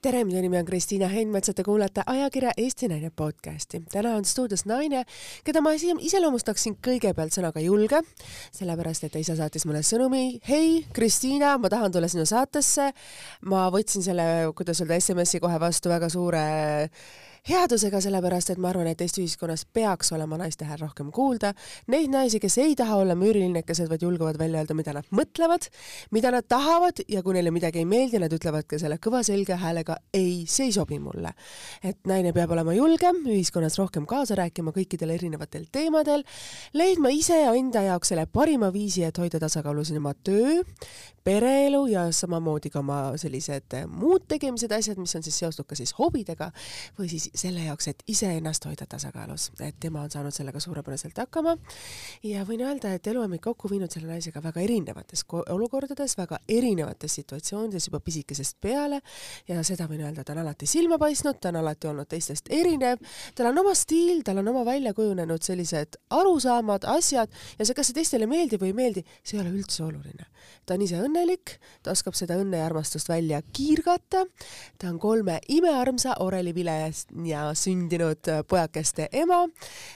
tere, minu nimi on Kristiina Heinmets ja te kuulate ajakirja Eesti Naine podcasti. täna on stuudios naine, keda ma iseloomustaksin kõigepealt sõnaga julge, sellepärast et ise saatis mulle sõnumi. hei, Kristiina, ma tahan tulla sinu saatesse. ma võtsin selle, kuidas öelda, SMS-i kohe vastu väga suure headusega, sellepärast et ma arvan, et Eesti ühiskonnas peaks olema naiste hääl rohkem kuulda. Neid naisi, kes ei taha olla müürilinekesed, vaid julgevad välja öelda, mida nad mõtlevad, mida nad tahavad ja kui neile midagi ei meeldi, nad ütlevad ka selle kõva selge häälega ei, see ei sobi mulle. et naine peab olema julgem, ühiskonnas rohkem kaasa rääkima kõikidel erinevatel teemadel, leidma iseenda jaoks selle parima viisi, et hoida tasakaalus oma töö, pereelu ja samamoodi ka oma sellised muud tegemised, asjad, mis on siis seotud ka siis hobidega või siis selle jaoks, et iseennast hoida tasakaalus, et tema on saanud sellega suurepäraselt hakkama. ja võin öelda, et elu on meid kokku viinud selle naisega väga erinevates olukordades, väga erinevates situatsioonides juba pisikesest peale ja seda võin öelda, ta on alati silma paistnud, ta on alati olnud teistest erinev, tal on oma stiil, tal on oma välja kujunenud sellised arusaamad, asjad ja see, kas see teistele meeldib või ei meeldi, see ei ole üldse oluline. ta on ise õnnelik, ta oskab seda õnne ja armastust välja kiirgata, ta on kolme imearmsa orelivilest ja sündinud pojakeste ema.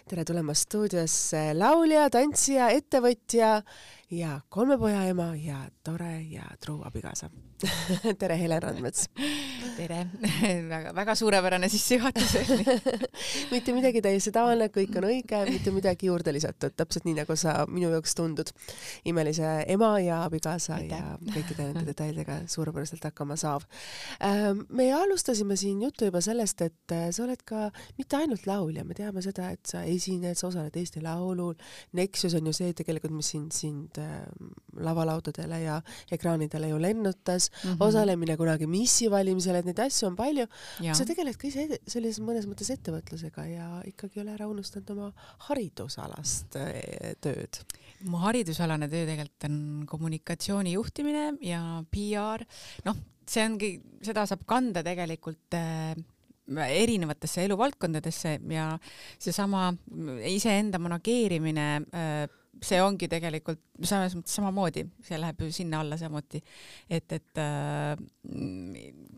tere tulemast stuudiosse laulja, tantsija, ettevõtja ja kolme poja ema ja tore ja truu abikaasa tere, Helen Randmets! tere väga, väga suurepärane sissejuhatus mitte midagi täiesti tavaline, kõik on õige, mitte midagi juurde lisatud, täpselt nii, nagu sa minu jaoks tundud. imelise ema ja abikaasa Aitäh. ja kõikide nende detailidega suurepäraselt hakkama saav. Ähm, me alustasime siin juttu juba sellest, et äh, sa oled ka mitte ainult laulja, me teame seda, et sa esined, sa osaled Eesti Laulul, Nexus on ju see tegelikult, mis sind, sind lavalaudadele ja ekraanidele ju lennutas, mm -hmm. osalemine kunagi missi valimisel, et neid asju on palju. sa tegeled ka ise sellises mõnes mõttes ettevõtlusega ja ikkagi ei ole ära unustanud oma haridusalast eh, tööd. mu haridusalane töö tegelikult on kommunikatsiooni juhtimine ja PR, noh, see ongi, seda saab kanda tegelikult äh, erinevatesse eluvaldkondadesse ja seesama iseenda manageerimine äh, see ongi tegelikult selles mõttes samamoodi, see läheb ju sinna alla samuti. et, et äh,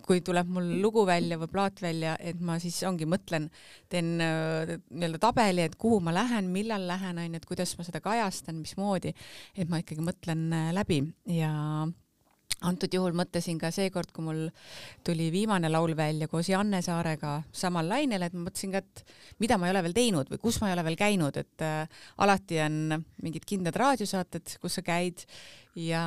kui tuleb mul lugu välja või plaat välja, et ma siis ongi, mõtlen, teen äh, nii-öelda tabeli, et kuhu ma lähen, millal lähen, onju, et kuidas ma seda kajastan, mismoodi, et ma ikkagi mõtlen äh, läbi ja antud juhul mõtlesin ka seekord, kui mul tuli viimane laul välja koos Janne Saarega samal lainel, et ma mõtlesin ka, et mida ma ei ole veel teinud või kus ma ei ole veel käinud, et äh, alati on mingid kindlad raadiosaated, kus sa käid ja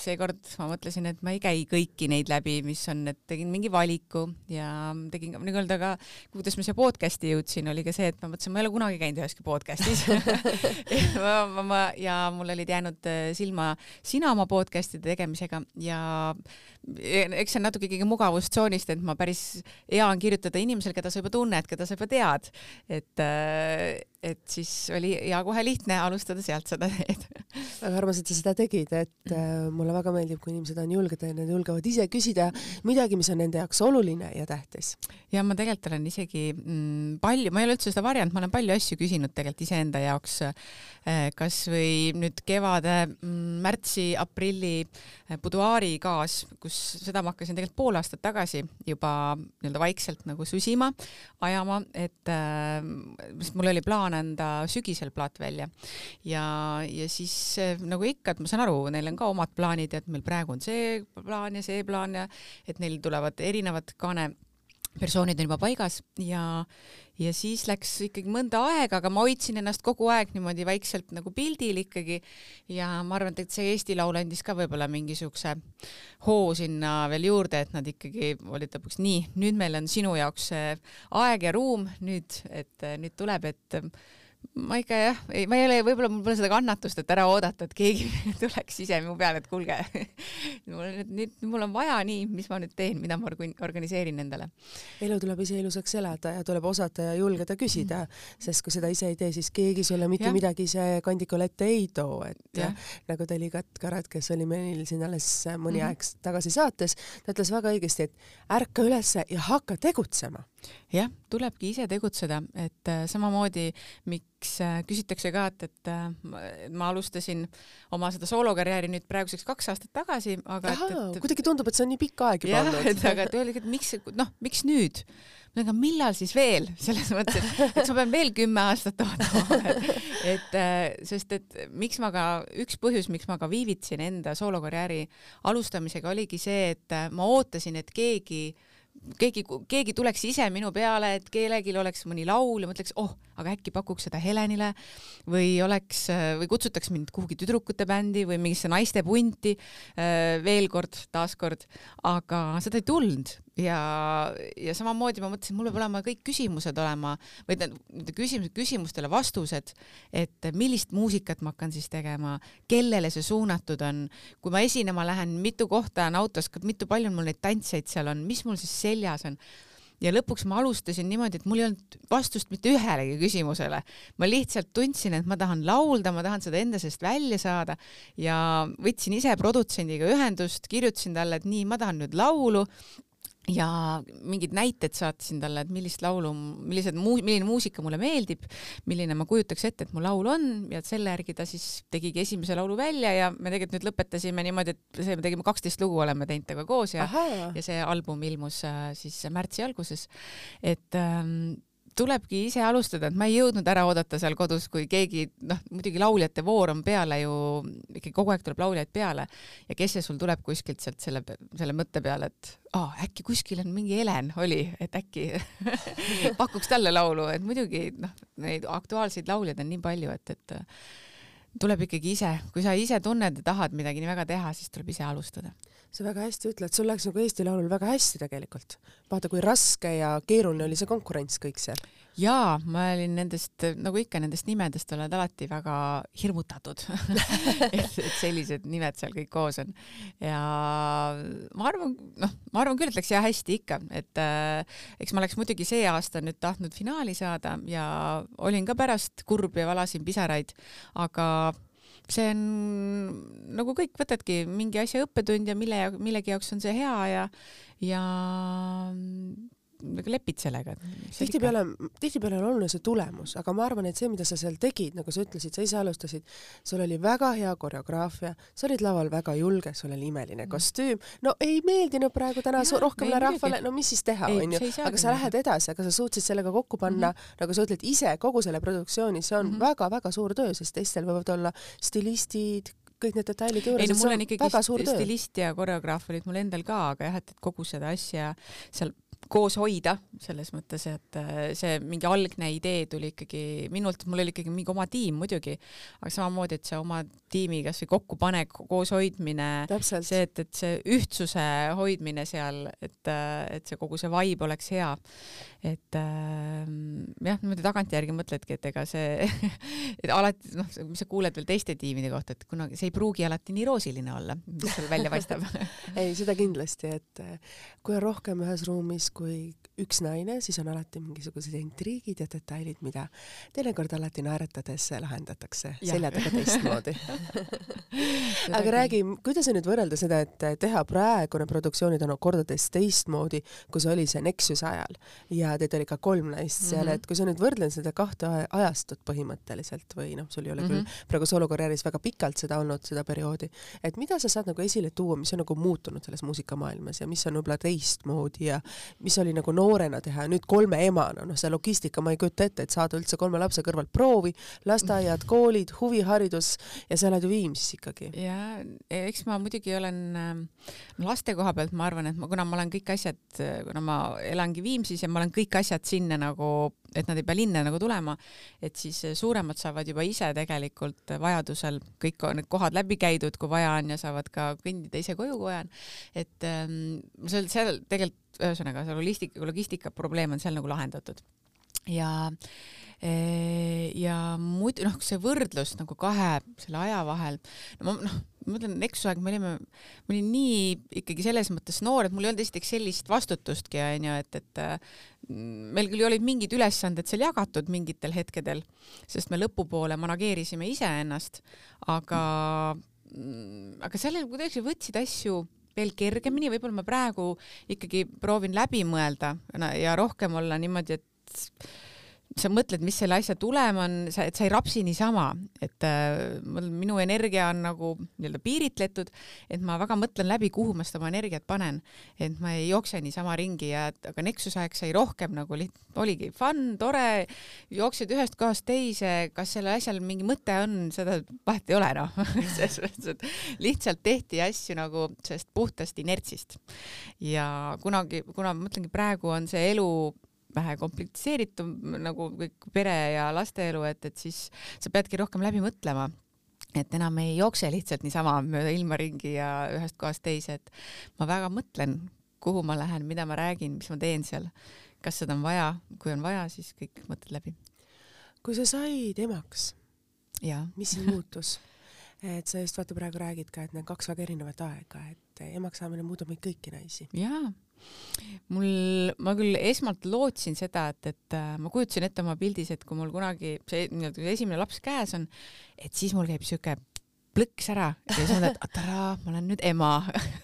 seekord ma mõtlesin, et ma ei käi kõiki neid läbi, mis on, et tegin mingi valiku ja tegin nii-öelda ka, kuidas ma siia podcast'i jõudsin, oli ka see, et ma mõtlesin, ma ei ole kunagi käinud üheski podcast'is. Ma, ma, ma, ja mul olid jäänud äh, silma sina oma podcast'ide tegemisega ja eks see on natuke ikkagi mugavustsoonist, et ma päris hea on kirjutada inimesele, keda sa juba tunned, keda sa juba tead, et äh, et siis oli ja kohe lihtne alustada sealt seda teed. väga armas, et sa seda tegid, et äh, mulle väga meeldib, kui inimesed on julged ja nad julgevad ise küsida midagi, mis on nende jaoks oluline ja tähtis. ja ma tegelikult olen isegi mm, palju, ma ei ole üldse seda varjanud, ma olen palju asju küsinud tegelikult iseenda jaoks äh,, kasvõi nüüd kevade mm, märtsi-aprilli buduaari kaas, kus seda ma hakkasin tegelikult pool aastat tagasi juba nii-öelda vaikselt nagu susima, ajama, et äh, mul oli plaan anda sügisel plaat välja. ja, ja siis eh, nagu ikka, et ma saan aru, neil on ka omad plaanid, et meil praegu on see plaan ja see plaan ja et neil tulevad erinevad kaane persoonid on juba paigas ja, ja siis läks ikkagi mõnda aega, aga ma hoidsin ennast kogu aeg niimoodi vaikselt nagu pildil ikkagi. Ja ma arvan, et see Eesti Laul andis ka võib-olla mingisuguse hoo sinna veel juurde, et nad ikkagi olid lõpuks nii, nüüd meil on sinu jaoks aeg ja ruum nüüd, et nüüd tuleb, et ma ikka jah, ei, ma ei ole, võib-olla mul pole seda kannatust, et ära oodata, et keegi tuleks ise mu peale, et kuulge mul nüüd, nüüd mul on vaja nii, mis ma nüüd teen, mida ma organiseerin endale. elu tuleb ise ilusaks elada ja tuleb osata ja julgeda küsida mm, -hmm. sest kui seda ise ei tee, siis keegi sulle mitte ja. midagi ise kandikul ette ei too, et ja. nagu Teli Karat, kes oli meil siin alles mõni mm -hmm. aeg tagasi saates, ta ütles väga õigesti, et ärka ülesse ja hakka tegutsema jah, tulebki ise tegutseda, et äh, samamoodi miks äh, küsitakse ka, et, et äh, ma alustasin oma seda soolokarjääri nüüd praeguseks kaks aastat tagasi, aga Aha, et, et kuidagi tundub, et see on nii pikk aeg juba olnud. et aga et öelge, et miks, noh, miks nüüd? aga millal siis veel, selles mõttes, et, et ma pean veel kümme aastat ootama, et sest et miks ma ka, üks põhjus, miks ma ka viivitasin enda soolokarjääri alustamisega oligi see, et ma ootasin, et keegi äh, keegi, keegi tuleks ise minu peale, et kellelgi oleks mõni laul ja mõtleks, oh, aga äkki pakuks seda Helenile. Või oleks või kutsutaks mind kuhugi tüdrukute bändi või mingisse naistepunti veel kord, taaskord, aga seda ei tulnud ja, ja samamoodi ma mõtlesin, mul peab olema kõik küsimused olema või nende küsimused, küsimustele vastused, et millist muusikat ma hakkan siis tegema, kellele see suunatud on, kui ma esinema lähen, mitu kohta on autos, mitu palju mul neid tantsijaid seal on, mis mul siis seljas on. Ja lõpuks ma alustasin niimoodi, et mul ei olnud vastust mitte ühelegi küsimusele. ma lihtsalt tundsin, et ma tahan laulda, ma tahan seda enda seest välja saada ja võtsin ise produtsendiga ühendust, kirjutasin talle, et nii, ma tahan nüüd laulu ja mingid näited saatsin talle, et millist laulu, millised muu-, milline muusika mulle meeldib, milline ma kujutaks ette, et mu laul on ja selle järgi ta siis tegigi esimese laulu välja ja me tegelikult nüüd lõpetasime niimoodi, et see, me tegime kaksteist lugu, oleme teinud temaga koos ja, ja see album ilmus äh, siis märtsi alguses. et ähm, tulebki ise alustada, et ma ei jõudnud ära oodata seal kodus, kui keegi, noh, muidugi lauljate voor on peale ju, ikkagi kogu aeg tuleb lauljaid peale. Ja kes see sul tuleb kuskilt sealt selle, selle mõtte peale, et aa, äkki kuskil on mingi Helen oli, et äkki pakuks talle laulu, et muidugi noh, neid aktuaalseid lauljaid on nii palju, et, et tuleb ikkagi ise, kui sa ise tunned ja tahad midagi nii väga teha, siis tuleb ise alustada sa väga hästi ütled, sul läks nagu Eesti Laulul väga hästi tegelikult. vaata, kui raske ja keeruline oli see konkurents kõik seal. jaa, ma olin nendest, nagu ikka nendest nimedest oled alati väga hirmutatud et, et sellised nimed seal kõik koos on. ja ma arvan, noh, ma arvan küll, et läks jah hästi ikka, et äh, eks ma oleks muidugi see aasta nüüd tahtnud finaali saada ja olin ka pärast kurb ja valasin pisaraid, aga see on nagu kõik, võtadki mingi asja õppetund ja mille, millegi jaoks on see hea ja, ja nagu lepid sellega. tihtipeale, tihtipeale on oluline see tulemus, aga ma arvan, et see, mida sa seal tegid, nagu sa ütlesid, sa ise alustasid, sul oli väga hea koreograafia, sa olid laval väga julge, sul oli imeline mm. kostüüm, no ei meeldinud praegu täna ja, rohkemale rahvale, no mis siis teha, onju, aga sa lähed edasi, aga sa suutsid sellega kokku panna mm, -hmm. nagu sa ütled, ise kogu selle produktsiooni, see on väga-väga mm -hmm. Suur töö, sest teistel võivad olla stilistid, kõik need detailid juures. ei no mul on ikkagi stilist ja koreograaf olid mul endal ka, aga jah, et kogu seda asja seal koos hoida, selles mõttes, et äh, see mingi algne idee tuli ikkagi minult, mul oli ikkagi mingi oma tiim muidugi, aga samamoodi, et see oma tiimi kasvõi kokkupanek, koos hoidmine, see, et, et see ühtsuse hoidmine seal, et, äh, et see kogu see vibe oleks hea. et äh, jah, niimoodi tagantjärgi mõtledki, et ega see et alati noh, mis sa kuuled veel teiste tiimide kohta, et kunagi see ei pruugi alati nii roosiline olla, mis seal välja paistab ei, seda kindlasti, et kui on rohkem ühes ruumis, kui üks naine, siis on alati mingisugused intriigid ja detailid, mida teinekord alati naeratades lahendatakse selja taga teistmoodi aga räägi, kuidas sa nüüd võrrelda seda, et teha praegune produktsioonid on kordades teistmoodi, kui see oli see Nexuse ajal ja teid oli ka kolm naist seal mm, -hmm. et kui sa nüüd võrdled seda kahte ajastut põhimõtteliselt või noh, sul ei ole mm -hmm. küll mhm. praegu soolokarjääris väga pikalt seda olnud, seda perioodi, et mida sa saad nagu esile tuua, mis on nagu muutunud selles muusikamaailmas ja mis on võib-olla teistmoodi ja mis oli nagu noorena teha ja nüüd kolme emana, noh, see logistika, ma ei kujuta ette, et saada üldse kolme lapse kõrvalt proovi, lasteaiad, koolid, huviharidus ja sa elad ju Viimsis ikkagi. ja eks ma muidugi olen äh, laste koha pealt, ma arvan, et ma, kuna ma olen kõik asjad, kuna ma elangi Viimsis ja ma olen kõik asjad sinna nagu, et nad ei pea linna nagu tulema, et siis suuremad saavad juba ise tegelikult vajadusel kõik need kohad läbi käidud, kui vaja on ja saavad ka kõndida ise koju, kui vaja on. et ähm, seal, seal tegelikult ühesõnaga see logistika, logistika probleem on seal nagu lahendatud. Ja e, ja muidu noh, see võrdlus nagu kahe selle aja vahel, no ma noh, ma mõtlen, Nexuse aeg me olime, ma olin nii ikkagi selles mõttes noor, et mul ei olnud esiteks sellist vastutustki onju, et, et mm, meil küll olid mingid ülesanded seal jagatud mingitel hetkedel, sest me lõpupoole manageerisime iseennast, aga mm, aga sellel kuidagi võtsid asju veel kergemini, võib-olla ma praegu ikkagi proovin läbi mõelda ja rohkem olla niimoodi, et sa mõtled, mis selle asja tulem on, sa, et sa ei rapsi niisama, et äh, minu energia on nagu nii-öelda piiritletud, et ma väga mõtlen läbi, kuhu ma seda oma energiat panen, et ma ei jookse niisama ringi ja aga Nexuse aeg sai rohkem nagu liht-, oligi fun, tore, jooksed ühest kohast teise, kas sellel asjal mingi mõte on, seda vahet ei ole noh. Selles mõttes, et lihtsalt tehti asju nagu sellest puhtast inertsist. Ja kunagi, kuna ma mõtlengi, praegu on see elu vähe komplitseeritum nagu kõik pere ja laste elu, et, et siis sa peadki rohkem läbi mõtlema et enam ei jookse lihtsalt niisama mööda ilma ringi ja ühest kohast teise, et ma väga mõtlen, kuhu ma lähen, mida ma räägin, mis ma teen seal, kas seda on vaja, kui on vaja, siis kõik mõtted läbi. kui sa said emaks, mis siis muutus? et sa just vaata praegu räägid ka, et need kaks väga erinevat aega, et emaks saamine muudab meid kõiki naisi. jaa mul, ma küll esmalt lootsin seda, et, et äh, ma kujutasin ette oma pildis, et kui mul kunagi see nii-öelda esimene laps käes on, et siis mul käib siuke plõks ära ja siis mõtled, et tadaa, ma olen nüüd ema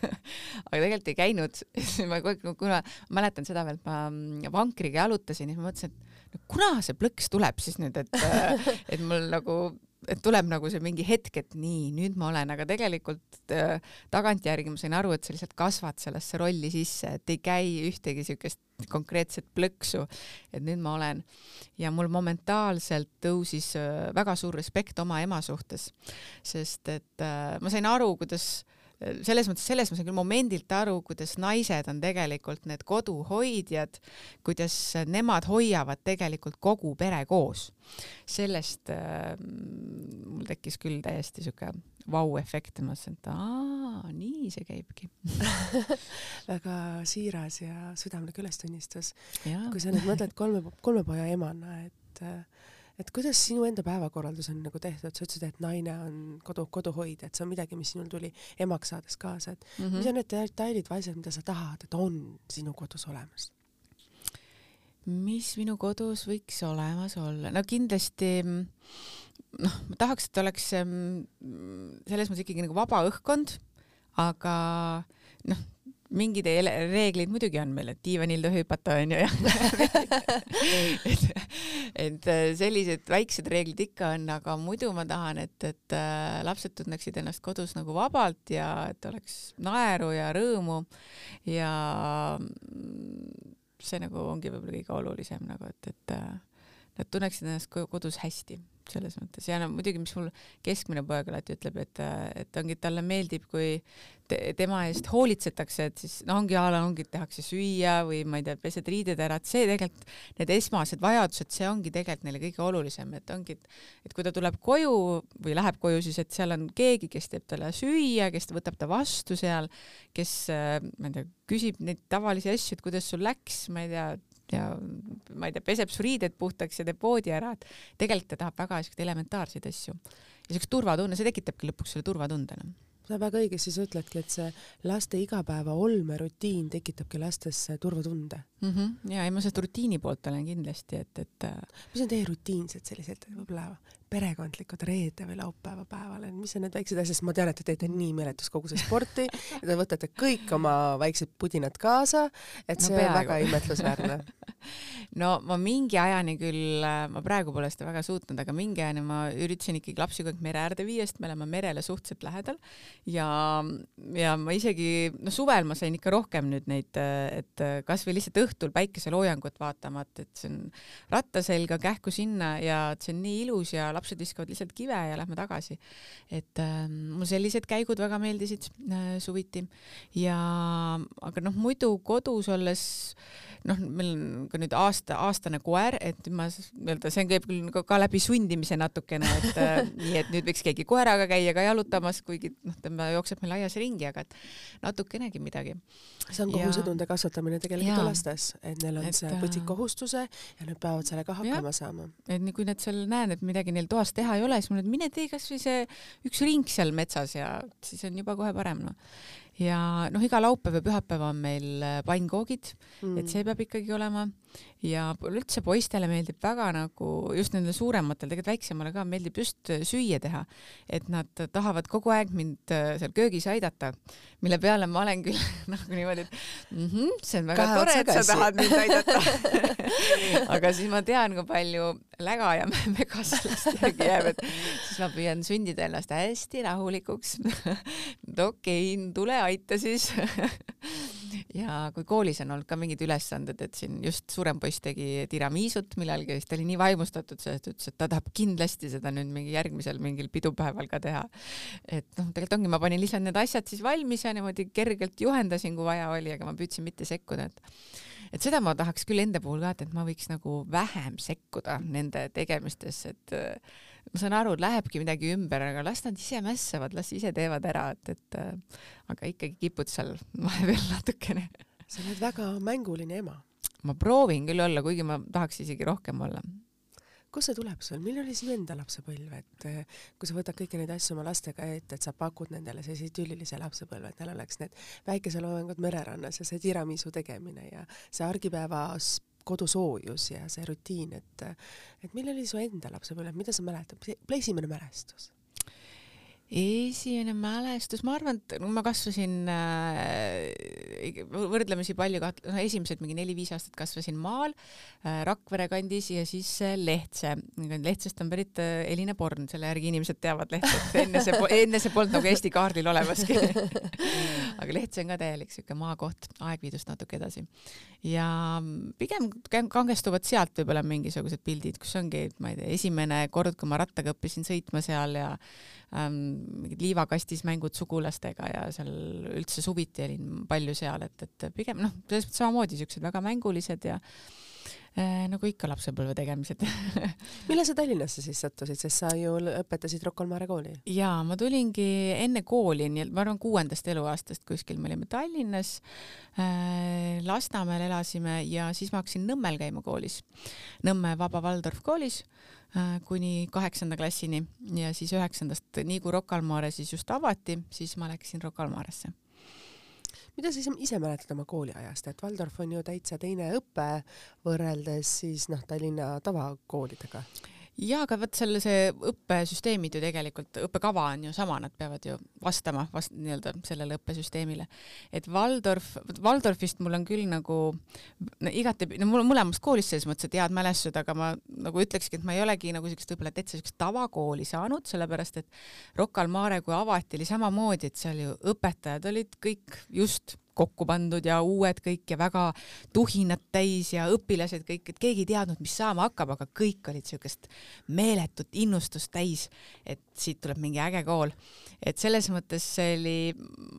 aga tegelikult ei käinud. ma kogu aeg, kuna mäletan seda veel, et ma mm, vankriga jalutasin, siis ma mõtlesin, et no kuna see plõks tuleb siis nüüd, et, äh, et mul nagu et tuleb nagu see mingi hetk, et nii, nüüd ma olen, aga tegelikult äh, tagantjärgi ma sain aru, et sa lihtsalt kasvad sellesse rolli sisse, et ei käi ühtegi siukest konkreetset plõksu, et nüüd ma olen. ja mul momentaalselt tõusis äh, väga suur respekt oma ema suhtes, sest et äh, ma sain aru, kuidas äh, selles mõttes, selles ma sain küll momendilt aru, kuidas naised on tegelikult need koduhoidjad, kuidas nemad hoiavad tegelikult kogu pere koos. sellest äh, mul tekkis küll täiesti siuke vau-efekt ja ma mõtlesin, et aa, nii see käibki väga siiras ja südamlik ülestunnistus. kui sa nüüd mõtled kolme, kolme poja emana, et äh, et kuidas sinu enda päevakorraldus on nagu tehtud, sa ütlesid, et naine on kodu, koduhoidja, et see on midagi, mis sinul tuli emaks saades kaasa, et mm -hmm. mis on need detailid või asjad, mida sa tahad, et on sinu kodus olemas? mis minu kodus võiks olemas olla, no kindlasti noh, ma tahaks, et oleks selles mõttes ikkagi nagu vaba õhkkond, aga noh, mingid reeglid muidugi on meil, et diivanil ei tohi hüpata, onju, ja et, et äh, sellised väiksed reeglid ikka on, aga muidu ma tahan, et, et äh, lapsed tunneksid ennast kodus nagu vabalt ja et oleks naeru ja rõõmu. Ja mm, see nagu ongi võib-olla kõige olulisem nagu, et, et äh, nad tunneksid ennast kodus hästi selles mõttes. Ja no muidugi, mis mul keskmine poeg alati ütleb, et, et ongi, talle meeldib, kui te, tema eest hoolitsetakse, et siis no ongi a la ongi, tehakse süüa või ma ei tea, pesed riided ära, et see tegelikult, need esmased vajadused, see ongi tegelikult neile kõige olulisem, et ongi, et, et kui ta tuleb koju või läheb koju, siis et seal on keegi, kes teeb talle süüa, kes võtab ta vastu seal, kes ma ei tea, küsib neid tavalisi asju, et kuidas sul läks, ma ei tea ja ma ei tea, peseb su riided puhtaks ja teeb voodi ära, et tegelikult ta tahab väga siukseid elementaarseid asju. ja siukest turvatunne, see tekitabki lõpuks selle turvatunde noh sa väga õigesti sa ütledki, et see laste igapäeva olmerutiin tekitabki lastesse turvatunde mm. -hmm. ja ei, ma sellest rutiini poolt olen kindlasti, et, et. Äh, mis on teie rutiinsed sellised võib-olla perekondlikud reede või laupäeva päeval, et mis on need väiksed asjad, sest ma tean, et te teete nii meeletus koguses sporti ja te võtate kõik oma väiksed pudinad kaasa, et see no, on väga imetlusväärne. No ma mingi ajani küll, ma praegu pole seda väga suutnud, aga mingi ajani ma üritasin ikkagi lapsi kogu aeg mere äärde viia, sest me oleme merele suhteliselt lähedal. Ja, ja ma isegi, no suvel ma sain ikka rohkem nüüd neid, et kasvõi lihtsalt õhtul päikeseloojangut vaatama, et, et see on ratta selga, kähku sinna ja et see on nii ilus ja lapsed viskavad lihtsalt kive ja lähme tagasi. et äh, mulle sellised käigud väga meeldisid äh, suviti ja aga noh, muidu kodus olles noh, meil on ka nüüd aasta, aastane koer, et ma nii-öelda, see käib küll ka, ka läbi sundimise natukene, et äh, nii, et nüüd võiks keegi koeraga käia ka jalutamas, kuigi noh, tema jookseb meil aias ringi, aga et natukenegi midagi. see on kohusetunde kasvatamine tegelikult lastes, et neil on et, see, võtsid kohustuse ja nad peavad sellega hakkama ja. saama. et nii kui nad seal näen, et midagi neil toas teha ei ole, siis ma ütlen, mine tee kasvõi see üks ring seal metsas ja siis on juba kohe parem noh. Ja noh, iga laupäev ja pühapäev on meil äh, pannkoogid mm., et see peab ikkagi olema ja üldse poistele meeldib väga nagu just nendele suurematele, tegelikult väiksemale ka meeldib just süüa teha, et nad tahavad kogu aeg mind äh, seal köögis aidata, mille peale ma olen küll nagu niimoodi, et mm -hmm, see on väga Kahe tore, et sa tahad mind aidata. Aga siis ma tean, kui palju läga ja mega sellest järgi jääb, et siis ma püüan sundida ennast hästi rahulikuks. Okei okay,, tule aita siis ja kui koolis on olnud ka mingid ülesanded, et siin just suurem poiss tegi tiramisut millalgi, siis ta oli nii vaimustatud sellest, ütles, et ta tahab kindlasti seda nüüd mingi järgmisel mingil pidupäeval ka teha. et noh, tegelikult ongi, ma panin lihtsalt need asjad siis valmis ja niimoodi kergelt juhendasin, kui vaja oli, aga ma püüdsin mitte sekkuda, et et seda ma tahaks küll enda puhul ka, et ma võiks nagu vähem sekkuda nende tegemistesse, et ma saan aru, lähebki midagi ümber, aga las nad ise mässavad, las ise teevad ära, et, et äh, aga ikkagi kipud seal vahepeal natukene. sa oled väga mänguline ema. ma proovin küll olla, kuigi ma tahaks isegi rohkem olla. kust see tuleb sul, milline oli sinu enda lapsepõlv, et äh, kui sa võtad kõiki neid asju oma lastega ette, et sa pakud nendele sellise idüllilise lapsepõlve, et neil oleks need päikeseloengud mererannas ja see tiramisu tegemine ja see argipäevas kodusoojus ja see rutiin, et et milline oli su enda lapsepõlv, mida sa mäletad, esimene mälestus? Esimene mälestus, ma arvan, et ma kasvasin äh, võrdlemisi palju, no esimesed mingi neli-viis aastat kasvasin maal äh, Rakvere kandis ja siis äh, Lehtse. Lehtsest on pärit äh, Elina Born, selle järgi inimesed teavad Lehtset, enne see, enne see polnud nagu Eesti kaardil olemaski aga Lehtse on ka täielik siuke maakoht, Aegviidust natuke edasi. ja pigem kangestuvad sealt võib-olla mingisugused pildid, kus ongi, ma ei tea, esimene kord, kui ma rattaga õppisin sõitma seal ja mingid liivakastis mängud sugulastega ja seal üldse suviti olin palju seal, et, et pigem noh, selles mõttes samamoodi siuksed väga mängulised ja äh, nagu ikka lapsepõlve tegemised. Millal sa Tallinnasse siis sattusid, sest sa ju õpetasid Rocca al Mare kooli? jaa, ma tulingi enne kooli, nii et ma arvan kuuendast eluaastast kuskil me olime Tallinnas äh,, Lasnamäel elasime ja siis ma hakkasin Nõmmel käima koolis, Nõmme Vaba Waldorf koolis. Äh, kuni kaheksanda klassini. Ja siis üheksandast, nii kui Rocca al Mare siis just avati, siis ma läksin Rocca al Maresse mida sa ise mäletad oma kooliajast, et Waldorf on ju täitsa teine õpe võrreldes siis noh, Tallinna tavakoolidega? Jaa, aga vot selle, see õppesüsteemid ju tegelikult, õppekava on ju sama, nad peavad ju vastama vast nii-öelda sellele õppesüsteemile. et Waldorf, Waldorfist mul on küll nagu no, igatepidi, no mul on mõlemast koolist selles mõttes, et head mälestused, aga ma nagu ütlekski, et ma ei olegi nagu siukest võib-olla täitsa siukest tavakooli saanud, sellepärast et Rocca al Mare, kui avati, oli samamoodi, et seal ju õpetajad olid kõik just kokku pandud ja uued kõik ja väga tuhinat täis ja õpilased kõik, et keegi ei teadnud, mis saama hakkab, aga kõik olid siukest meeletut innustust täis, et siit tuleb mingi äge kool. et selles mõttes see oli,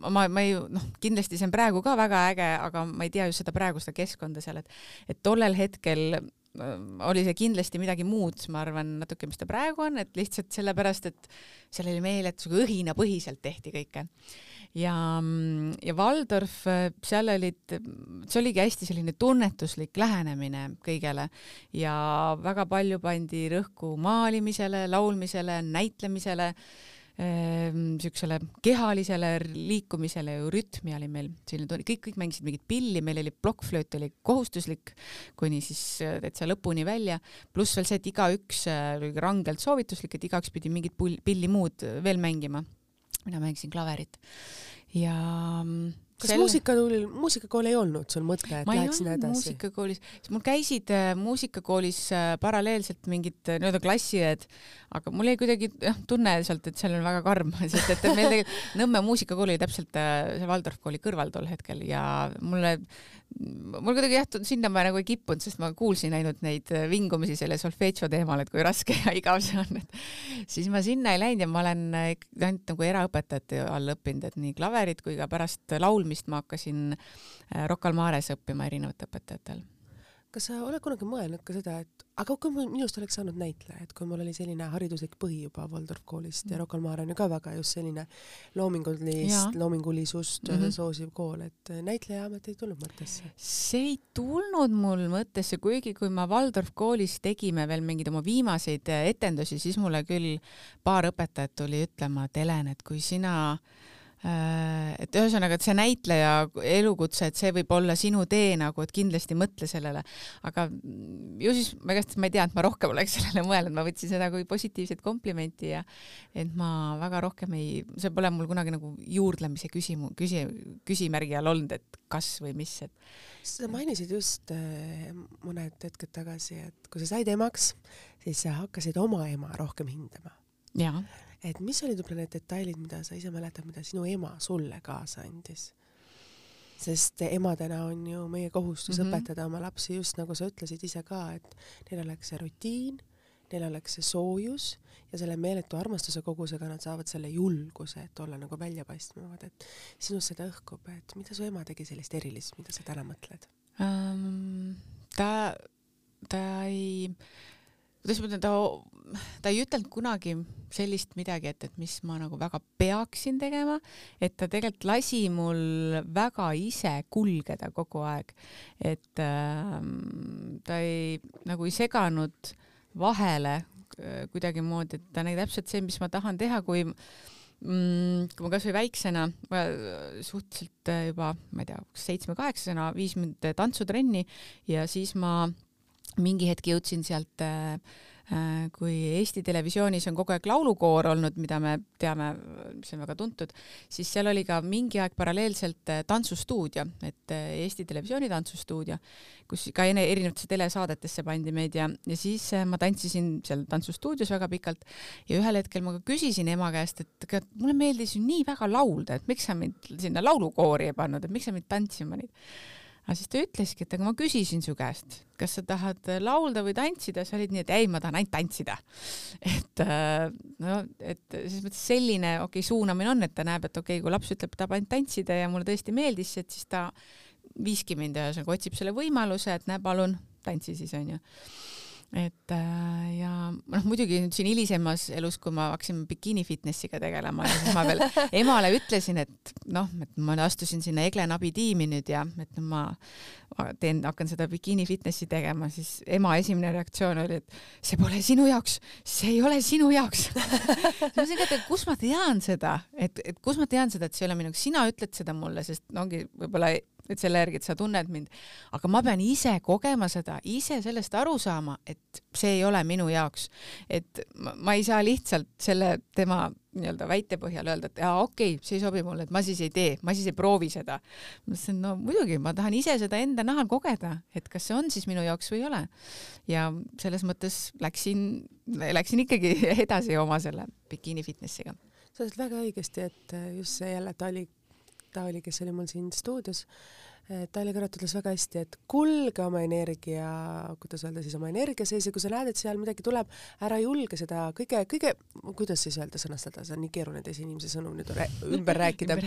ma, ma ei, noh, kindlasti see on praegu ka väga äge, aga ma ei tea just seda praegu seda keskkonda seal, et, et tollel hetkel oli see kindlasti midagi muud, ma arvan, natuke, mis ta praegu on, et lihtsalt sellepärast, et seal oli meeletu õhinapõhiselt tehti kõike. Ja, ja Waldorf, seal olid, see oligi hästi selline tunnetuslik lähenemine kõigele ja väga palju pandi rõhku maalimisele, laulmisele, näitlemisele niisugusele ehm, kehalisele liikumisele ju rütmi oli meil selline, kõik, kõik mängisid mingit pilli, meil oli plokkflööt oli kohustuslik kuni siis täitsa lõpuni välja, pluss veel see, et igaüks oli rangelt soovituslik, et igaüks pidi mingit pilli muud veel mängima. Mina mängisin klaverit. Ja mm, kas selle... muusikakoolil, muusikakool ei olnud sul mõte, et ma läheks sinna edasi? muusikakoolis, mul käisid äh, muusikakoolis äh, paralleelselt mingid äh, nii-öelda klassiõed, aga mul jäi kuidagi jah, tunne sealt, et seal on väga karm, sest et meil tegelikult Nõmme muusikakool oli täpselt see Waldorf kooli kõrval tol hetkel ja mulle mul kuidagi jah, sinna ma nagu ei kippunud, sest ma kuulsin ainult neid äh, vingumisi selle solfeetšo teemal, et kui raske ja igav see on, et siis ma sinna ei läinud ja ma olen äh, ainult nagu eraõpetajate all õppinud, et nii klaverit kui ka pärast laulmist ma hakkasin äh, Rocca al Mares õppima erinevate õpetajate all kas sa oled kunagi mõelnud ka seda, et aga kui minust oleks saanud näitleja, et kui mul oli selline hariduslik põhi juba Waldorf koolist mm. ja Rocca al Mare on ju ka väga just selline loomingulist, loomingulisust mm -hmm. soosiv kool, et näitlejaamet ei tulnud mõttesse? see ei tulnud mul mõttesse, kuigi kui ma Waldorf koolis tegime veel mingeid oma viimaseid etendusi, siis mulle küll paar õpetajat tuli ütlema, et Helen, et kui sina Äh, et ühesõnaga, et see näitleja elukutse, et see võib olla sinu tee nagu, et kindlasti mõtle sellele, aga ju siis ma igatahes ma ei tea, et ma rohkem oleks sellele mõelnud, ma võtsin seda kui positiivset komplimenti ja et ma väga rohkem ei, see pole mul kunagi nagu juurdlemise küsimu-, küsi-, küsimärgi all olnud, et kas või mis, et. sa mainisid just äh, mõned hetked tagasi, et kui sa said emaks, siis sa hakkasid oma ema rohkem hindama. jaa et mis olid võib-olla need detailid, mida sa ise mäletad, mida sinu ema sulle kaasa andis? sest emadena on ju meie kohustus mm -hmm. õpetada oma lapsi just nagu sa ütlesid ise ka, et neil oleks see rutiin, neil oleks see soojus ja selle meeletu armastuse kogusega nad saavad selle julguse, et olla nagu väljapaistvad, et sinust seda õhkub, et mida su ema tegi sellist erilist, mida sa täna mõtled um,? ta, ta ei kuidas ma ütlen, ta, ta ei ütelnud kunagi sellist midagi, et, et mis ma nagu väga peaksin tegema, et ta tegelikult lasi mul väga ise kulgeda kogu aeg. et äh, ta ei, nagu ei seganud vahele äh, kuidagimoodi, et ta nägi täpselt see, mis ma tahan teha, kui mm, kui ma kasvõi väiksena, suhteliselt äh, juba, ma ei tea, seitsme-kaheksasena viis mind tantsutrenni ja siis ma mingi hetk jõudsin sealt äh, äh, kui Eesti Televisioonis on kogu aeg laulukoor olnud, mida me teame, mis on väga tuntud, siis seal oli ka mingi aeg paralleelselt äh, tantsustuudio, et Eesti Televisiooni tantsustuudio, kus ka erinevatesse telesaadetesse pandi meid ja, ja siis ma tantsisin seal tantsustuudios väga pikalt ja ühel hetkel ma ka küsisin ema käest, et mulle meeldis ju nii väga laulda, et miks sa mind sinna laulukoori ei pannud, et miks sa mind tantsima panid aga siis ta ütleski, et aga ma küsisin su käest, kas sa tahad laulda või tantsida, sa olid nii, et ei, ma tahan ainult tantsida. et äh, no, et selles mõttes selline okei okay, suunamine on, et ta näeb, et okei okay,, kui laps ütleb, tahab ainult tantsida ja mulle tõesti meeldis, et siis ta viiski mind ühesõnaga, otsib selle võimaluse, et näe, palun, tantsi siis onju et äh, ja noh, muidugi nüüd siin hilisemas elus, kui ma hakkasin bikiini fitnessiga tegelema siis ma veel emale ütlesin, et noh, et ma astusin sinna Egle Nabi tiimi nüüd ja et ma teen, hakkan seda bikiini fitnessi tegema, siis ema esimene reaktsioon oli, et see pole sinu jaoks, see ei ole sinu jaoks. Ma mõtlesin, et kus ma tean seda, et, et kus ma tean seda, et see ei ole minu sina ütled seda mulle, sest no ongi võib-olla et selle järgi, et sa tunned mind. aga ma pean ise kogema seda, ise sellest aru saama, et see ei ole minu jaoks. et ma, ma ei saa lihtsalt selle tema nii-öelda väite põhjal öelda, et jaa, okei okay,, see ei sobi mulle, et ma siis ei tee, ma siis ei proovi seda. ma ütlesin, no muidugi, ma tahan ise seda enda nahal kogeda, et kas see on siis minu jaoks või ei ole. ja selles mõttes läksin, läksin ikkagi edasi oma selle bikiini fitnessiga. sa ütlesid väga õigesti, et just see jälle, ta oli ta oli, kes oli mul siin stuudios, Taili Kõrvat ütles väga hästi, et kulge oma energia, kuidas öelda siis, oma energia sees ja kui sa näed, et seal midagi tuleb, ära julge seda kõige, kõige, kuidas siis öelda, sõnastada, see on nii keeruline teise inimese sõnu nüüd ümber rääkida.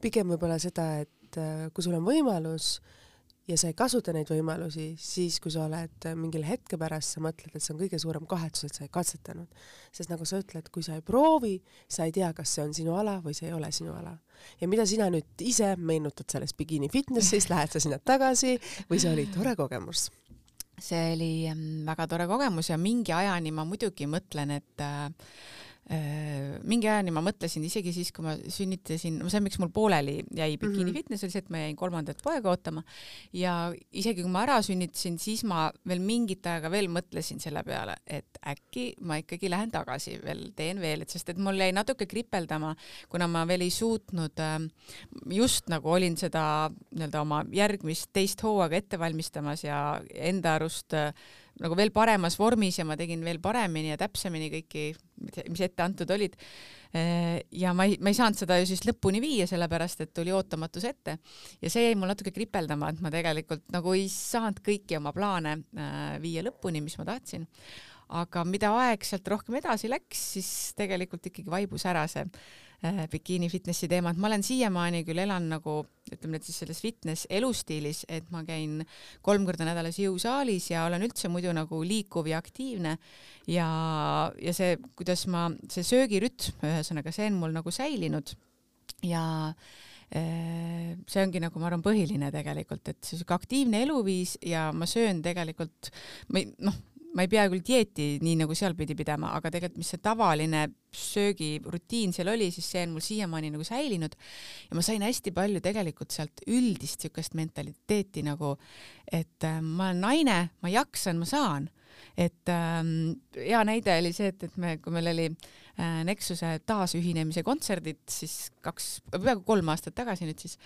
pigem võib-olla seda, et äh, kui sul on võimalus äh, ja sa ei kasuta neid võimalusi, siis kui sa oled mingil hetke pärast, sa mõtled, et see on kõige suurem kahetsus, et sa ei katsetanud. sest nagu sa ütled, kui sa ei proovi, sa ei tea, kas see on sinu ala või see ei ole sinu ala. ja mida sina nüüd ise meenutad sellest bikiini fitnessist, lähed sa sinna tagasi või see oli tore kogemus? see oli mm, väga tore kogemus ja mingi ajani ma muidugi mõtlen, et äh, Äh, mingi ajani ma mõtlesin isegi siis, kui ma sünnitasin, see, miks mul pooleli jäi bikiini mm -hmm. fitness, oli see, et ma jäin kolmandat poega ootama ja isegi kui ma ära sünnitasin, siis ma veel mingit aega veel mõtlesin selle peale, et äkki ma ikkagi lähen tagasi veel, teen veel, et sest et mul jäi natuke kripeldama, kuna ma veel ei suutnud, ähm, just nagu olin seda nii-öelda oma järgmist teist hooaega ette valmistamas ja enda arust äh, nagu veel paremas vormis ja ma tegin veel paremini ja täpsemini kõiki, mis ette antud olid. Ja ma ei, ma ei saanud seda ju siis lõpuni viia, sellepärast et tuli ootamatus ette ja see jäi mul natuke kripeldama, et ma tegelikult nagu ei saanud kõiki oma plaane äh, viia lõpuni, mis ma tahtsin. aga mida aeg sealt rohkem edasi läks, siis tegelikult ikkagi vaibus ära see bikiini fitnessi teemat, ma olen siiamaani küll elan nagu ütleme nüüd siis selles fitness elustiilis, et ma käin kolm korda nädalas jõusaalis ja olen üldse muidu nagu liikuv ja aktiivne. Ja, ja see, kuidas ma, see söögirütm, ühesõnaga see on mul nagu säilinud. Ja äh, see ongi nagu ma arvan põhiline tegelikult, et see sihuke aktiivne eluviis ja ma söön tegelikult, ma ei noh, ma ei pea küll dieeti nii nagu seal pidi pidama, aga tegelikult mis see tavaline söögirutiin seal oli, siis see on mul siiamaani nagu säilinud. Ja ma sain hästi palju tegelikult sealt üldist niisugust mentaliteeti nagu, et äh, ma olen naine, ma jaksan, ma saan. Et ähm, hea näide oli see, et, et me, kui meil oli Nexuse taasühinemise kontserdid, siis kaks, peaaegu kolm aastat tagasi nüüd siis,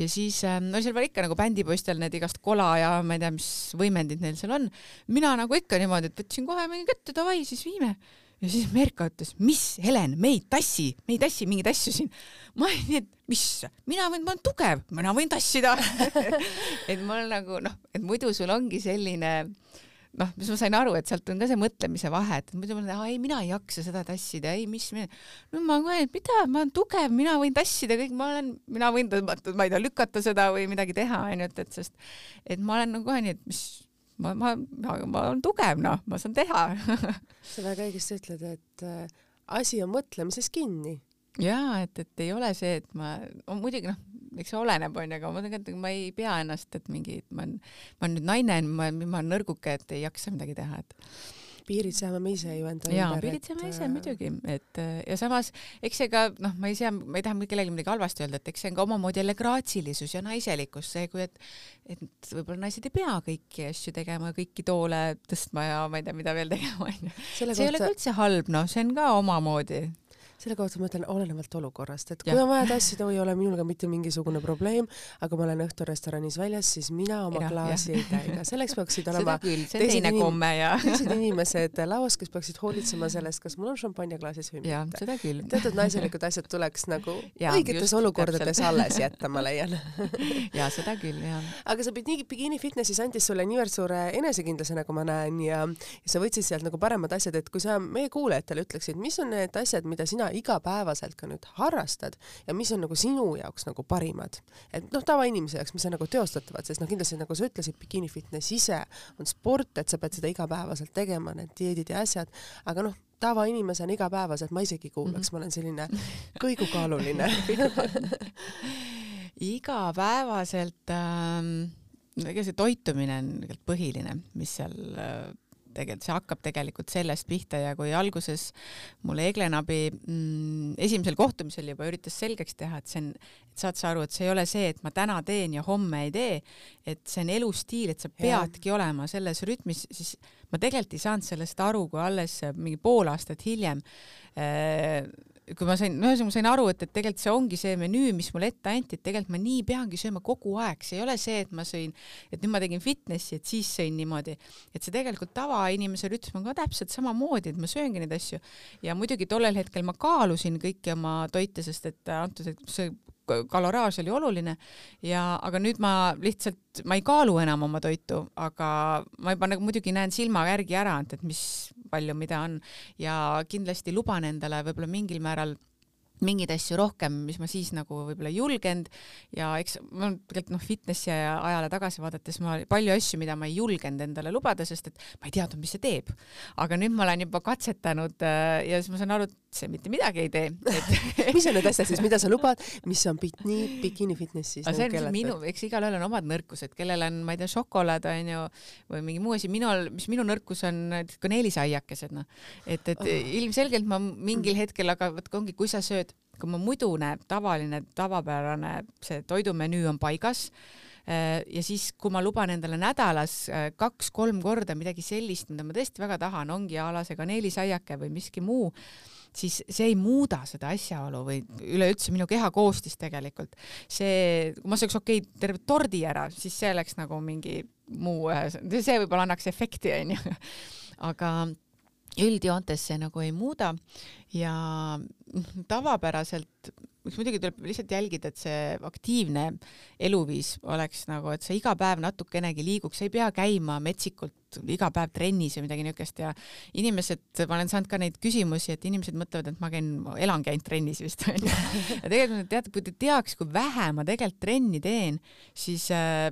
ja siis äh, no seal oli ikka nagu bändipoistel need igast kola ja ma ei tea, mis võimendid neil seal on. mina nagu ikka niimoodi, et võtsin kohe mingi kätte, davai, siis viime ja siis Merka ütles, mis Helen, me ei tassi, me ei tassi mingeid asju siin. ma olin nii, et mis, mina võin, ma olen tugev, mina võin tassida et ma olen nagu noh, et muidu sul ongi selline äh, noh, siis ma sain aru, et sealt on ka see mõtlemise vahe, et muidu ma olen, ei, mina ei jaksa seda tassida, ei, mis, no ma kohe, et mida, ma olen tugev, mina võin tassida kõik, ma olen, mina võin tõmmata, ma ei tea, lükata seda või midagi teha, onju, et, et sest, et ma olen nagu kohe nii, et mis, ma, ma, ma, ma olen tugev, noh, ma saan teha sa väga õigesti ütled, et äh, asi on mõtlemises kinni. jaa, et, et ei ole see, et ma, muidugi noh eks oleneb, onju, aga ma tegelikult, ma ei pea ennast, et mingi, ma olen, ma olen nüüd naine, ma, ma olen nõrguke, et ei jaksa midagi teha, et piirid seame me ise ju enda jaa, piirid seame ise muidugi, et ja samas eks see ka noh, ma ei sea, ma ei taha kellelegi midagi halvasti öelda, et eks see on ka omamoodi jälle graatsilisus ja naiselikkus, see, kui et et võib-olla naised ei pea kõiki asju tegema, kõiki toole tõstma ja ma ei tea, mida veel tegema onju. see ei ole ka üldse halb, noh, see on ka omamoodi selle kohta ma ütlen olenevalt olukorrast, et kui ja. on vaja tassida, ei ole minul ka mitte mingisugune probleem, aga ma olen õhtul restoranis väljas, siis mina oma ja, klaasi ja. ei täida, selleks peaksid olema teised, inim ja... teised inimesed laos, kes peaksid hoolitsema sellest, kas mul on šampanja klaasis või mitte. seda küll. teatud naiselikud asjad tuleks nagu ja, õigetes just, olukordades täpselt. alles jätta, ma leian ja seda küll, jah. aga sa pidid Bikini Fitnessis andis sulle niivõrd suure enesekindluse, nagu ma näen ja, ja sa võtsid sealt nagu paremad asjad, et kui sa meie kuulajatele ütleksid, mis on need asjad, mida sina igapäevaselt ka nüüd harrastad ja mis on nagu sinu jaoks nagu parimad, et noh, tavainimese jaoks, mis on nagu teostatavad, sest noh, kindlasti nagu sa ütlesid, bikini fitness ise on sport, et sa pead seda igapäevaselt tegema, need dieedid ja asjad, aga noh, tavainimesena igapäevaselt ma isegi kuulaks mm, -hmm. ma olen selline kõigukaaluline igapäevaselt ähm, ega see toitumine on tegelikult põhiline, mis seal äh, tegelikult see hakkab tegelikult sellest pihta ja kui alguses mulle Eglenabi mm, esimesel kohtumisel juba üritas selgeks teha, et see on, et saad sa aru, et see ei ole see, et ma täna teen ja homme ei tee, et see on elustiil, et sa peadki ja. olema selles rütmis, siis ma tegelikult ei saanud sellest aru, kui alles mingi pool aastat hiljem äh, kui ma sain, ühesõnaga ma sain aru, et, et tegelikult see ongi see menüü, mis mulle ette anti, et tegelikult ma nii peangi sööma kogu aeg, see ei ole see, et ma sõin, et nüüd ma tegin fitnessi, et siis sõin niimoodi, et see tegelikult tavainimese rütm on ka täpselt samamoodi, et ma sööngi neid asju. Ja muidugi tollel hetkel ma kaalusin kõiki oma toite, sest et antud hetkel see kaloraaž oli oluline. Ja, aga nüüd ma lihtsalt, ma ei kaalu enam oma toitu, aga ma juba nagu muidugi näen silma järgi ära, et, et mis palju mida on. Ja kindlasti luban endale võib-olla mingil määral mingeid asju rohkem, mis ma siis nagu võib-olla ei julgenud ja eks ma tegelikult noh, fitnessi ajale tagasi vaadates ma palju asju, mida ma ei julgenud endale lubada, sest et ma ei teadnud, mis see teeb. aga nüüd ma olen juba katsetanud äh, ja siis ma saan aru, et see mitte midagi ei tee et mis on need asjad siis, mida sa lubad, mis on bikini, bikini fitness siis? see on minu, eks igalühel on omad nõrkused, kellel on, ma ei tea, šokolaad onju või mingi muu asi, minul, mis minu nõrkus on kaneelisaiakesed noh, et, et oh. ilmselgelt ma mingil hetkel, aga vot ongi, kui sa sööd kui ma mudune tavaline tavapärane see toidumenüü on paigas äh, ja siis, kui ma luban endale nädalas äh, kaks-kolm korda midagi sellist, mida ma tõesti väga tahan, ongi a la see kaneelisaiake või miski muu, siis see ei muuda seda asjaolu või üleüldse minu keha koostist tegelikult. see, kui ma sööks okei okay, terve tordi ära, siis see oleks nagu mingi muu, see võib-olla annaks efekti, onju. aga üldjoontes see nagu ei muuda ja tavapäraselt, eks muidugi tuleb lihtsalt jälgida, et see aktiivne eluviis oleks nagu, et sa iga päev natukenegi liiguks, sa ei pea käima metsikult iga päev trennis või midagi niisugust ja inimesed, ma olen saanud ka neid küsimusi, et inimesed mõtlevad, et ma käin, elangi ainult trennis vist onju. ja tegelikult teate, kui te teaks, kui vähe ma tegelikult trenni teen, siis äh,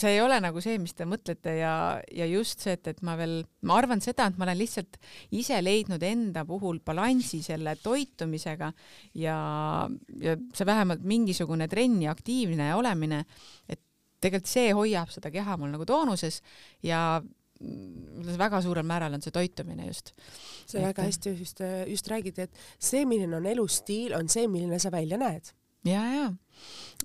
see ei ole nagu see, mis te mõtlete ja, ja just see, et, et ma veel, ma arvan seda, et ma olen lihtsalt ise leidnud enda puhul balansi selle toitumisega ja, ja see vähemalt mingisugune trenn ja aktiivne olemine, et tegelikult see hoiab seda keha mul nagu toonuses ja väga suurel määral on see toitumine just. sa väga hästi just, just räägid, et see, milline on elustiil, on see, milline sa välja näed. Ja, ja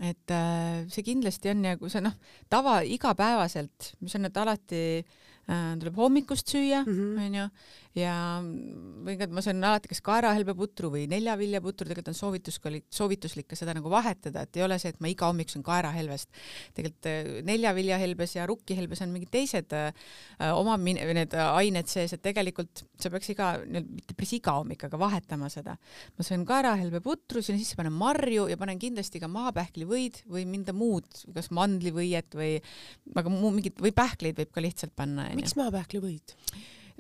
et äh, see kindlasti on ja kui sa noh, tava igapäevaselt, mis on, et alati äh, tuleb hommikust süüa, Mhm. onju, ja või ma söön alati kas kaerahelbeputru või neljaviljaputru, tegelikult on soovitus, soovituslik ka seda nagu vahetada, et ei ole see, et ma iga hommik söön kaerahelvest. tegelikult äh, neljaviljahelbes ja rukkihelbes on mingid teised äh, oma min- need ained sees, et tegelikult sa peaks iga, mitte päris iga hommik, aga vahetama seda. ma söön kaerahelbeputru, sinna sisse panen marju ja panen kindlasti ka maapähklivõid või minda muud, kas mandlivõiet või, aga muu mingit või pähkleid võib ka lihtsalt panna. miks maapähklivõid?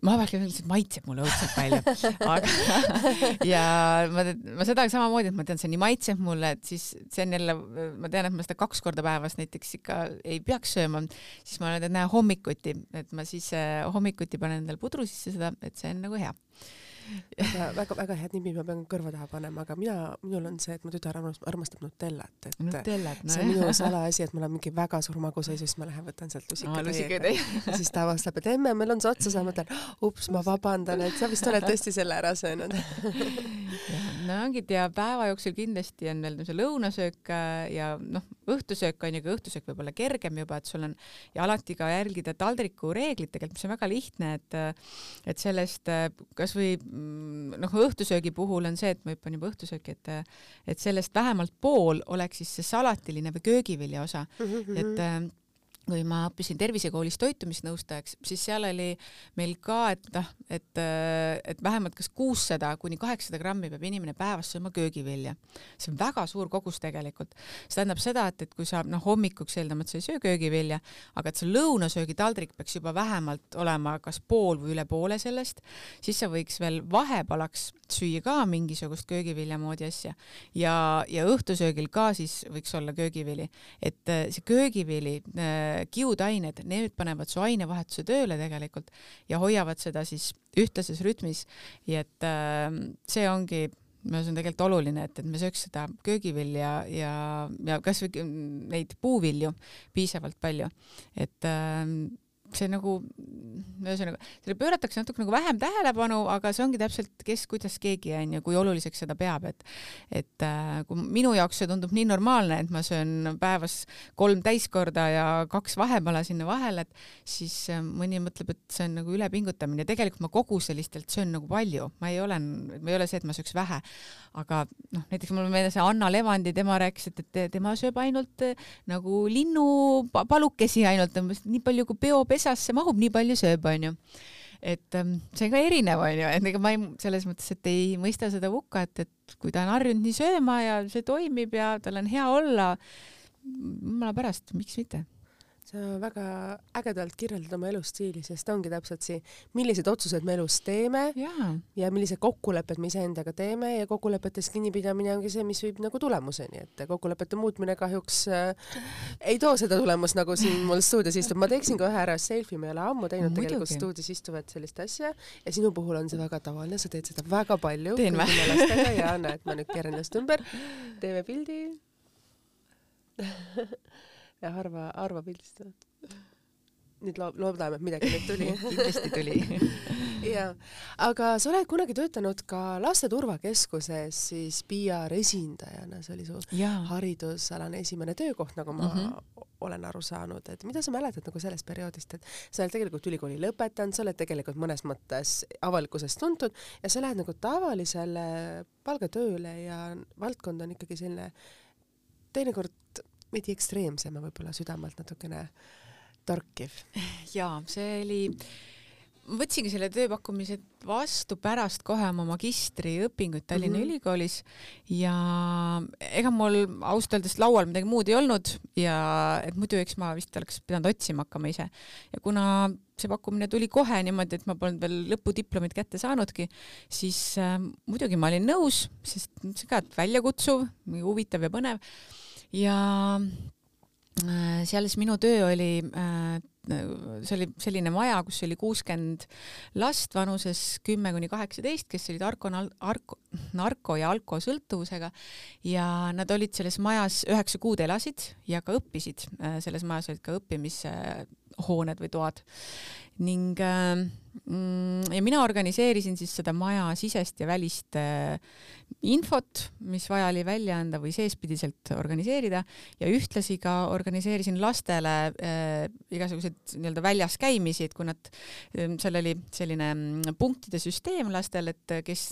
Maapähklev lihtsalt maitseb mulle õudselt palju, aga ja ma, ma seda samamoodi, et ma tean, see nii maitseb mulle, et siis see on jälle, ma tean, et ma seda kaks korda päevas näiteks ikka ei peaks sööma, siis ma olen, et näe hommikuti, et ma siis äh, hommikuti panen endale pudru sisse seda, et see on nagu hea väga-väga head nimi ma pean kõrva taha panema, aga mina, minul on see, et mu tütar armastab Nutellat, et Nutellat, no, see on minu salaasi, et mul on mingi väga suur maguseisus, ma lähen võtan sealt lusikatäie ja siis ta avastab, et emme, meil on see otsa saanud, ma ütlen, ups, ma vabandan, et sa vist oled tõesti selle ära söönud. No ongi, ja päeva jooksul kindlasti on veel see lõunasöök äh, ja noh, õhtusöök on ju, aga õhtusöök võib olla kergem juba, et sul on ja alati ka jälgida taldriku reeglit tegelikult, mis on väga lihtne, et et sellest äh, kasvõi noh, õhtusöögi puhul on see, et ma hüppan juba õhtusööki, et et sellest vähemalt pool oleks siis see salatiline või köögivilja osa -hmm. et äh, kui ma õppisin tervisekoolis toitumisnõustajaks, siis seal oli meil ka, et noh, et, et vähemalt kas kuussada kuni kaheksasada grammi peab inimene päevas sööma köögivilja. see on väga suur kogus tegelikult. see tähendab seda, et, et kui sa noh, hommikuks eeldame, et sa ei söö köögivilja, aga et see lõunasöögitaldrik peaks juba vähemalt olema kas pool või üle poole sellest, siis sa võiks veel vahepalaks süüa ka mingisugust köögivilja moodi asja ja, ja õhtusöögil ka siis võiks olla köögivili, et see köögivili kiudained, need panevad su ainevahetuse tööle tegelikult ja hoiavad seda siis ühtlases rütmis. ja et äh, see ongi arust on tegelikult oluline, et, et me sööks seda köögivilja ja, ja kasvõi neid puuvilju piisavalt palju, et äh, see nagu, ühesõnaga, sellele pööratakse natuke nagu vähem tähelepanu, aga see ongi täpselt, kes, kuidas keegi on ju, kui oluliseks seda peab, et et äh, kui minu jaoks see tundub nii normaalne, et ma söön päevas kolm täiskorda ja kaks vahepala sinna vahele, et siis äh, mõni mõtleb, et see on nagu ülepingutamine. tegelikult ma koguselistelt söön nagu palju, ma ei ole, ma ei ole see, et ma sööks vähe, aga noh, näiteks mul on meeles Anna Levandi, tema rääkis, et, et tema sööb ainult äh, nagu linnupalukesi ainult, nii palju kui peopesasse mahub, nii palju sööb, onju. Et ähm, see on ka erinev, onju, et ega ma ei, selles mõttes, et ei mõista seda hukka, et, et kui ta on harjunud nii sööma ja see toimib ja tal on hea olla, jumala pärast, miks mitte sa väga ägedalt kirjeldad oma elustiili, sest ongi täpselt see, millised otsused me elus teeme ja, ja millised kokkulepped me iseendaga teeme ja kokkulepetest kinnipidamine ongi see, mis viib nagu tulemuseni, et kokkulepete muutmine kahjuks äh, ei too seda tulemust, nagu siin mul stuudios istub. ma teeksin ka ühe ära selfie, ma ei ole ammu teinud Muidugi. tegelikult stuudios istuvat sellist asja ja sinu puhul on see väga tavaline, sa teed seda väga palju. Teen või? ja näed, ma nüüd keeran ennast ümber, teeme pildi ja harva, harva pildistada. nüüd lo-, loodame, et midagi nüüd tuli kindlasti tuli jaa, aga sa oled kunagi töötanud ka Laste Turvakeskuses siis PR esindajana, see oli su jaa, haridusalane esimene töökoht, nagu ma mm. -hmm. olen aru saanud, et mida sa mäletad nagu sellest perioodist, et sa oled tegelikult ülikooli lõpetanud, sa oled tegelikult mõnes mõttes avalikkuses tuntud ja sa lähed nagu tavalisele palgatööle ja valdkond on ikkagi selline teinekord veidi ekstreemsem ja võib-olla südamelt natukene torkiv. jaa, see oli, ma võtsingi selle tööpakkumise vastu pärast kohe oma magistriõpinguid Tallinna mm -hmm. ülikoolis ja ega mul ausalt öeldes laual midagi muud ei olnud ja et muidu eks ma vist oleks pidanud otsima hakkama ise. ja kuna see pakkumine tuli kohe niimoodi, et ma polnud veel lõpudiplomit kätte saanudki, siis äh, muidugi ma olin nõus, sest see ka väljakutsuv, huvitav ja põnev ja äh, seal siis minu töö oli äh, see oli selline maja, kus oli kuuskümmend last vanuses kümme kuni kaheksateist, kes olid arko, arko, narko ja alkosõltuvusega ja nad olid selles majas üheksa kuud elasid ja ka õppisid. selles majas olid ka õppimis hooned või toad. Ning äh, mm, ja mina organiseerisin siis seda maja sisest ja välist äh, infot, mis vaja oli välja anda või seespidiselt organiseerida. Ja ühtlasi ka organiseerisin lastele äh, igasuguseid nii-öelda väljas käimisi, et kui nad äh,, seal oli selline mm, punktide süsteem lastel, et kes,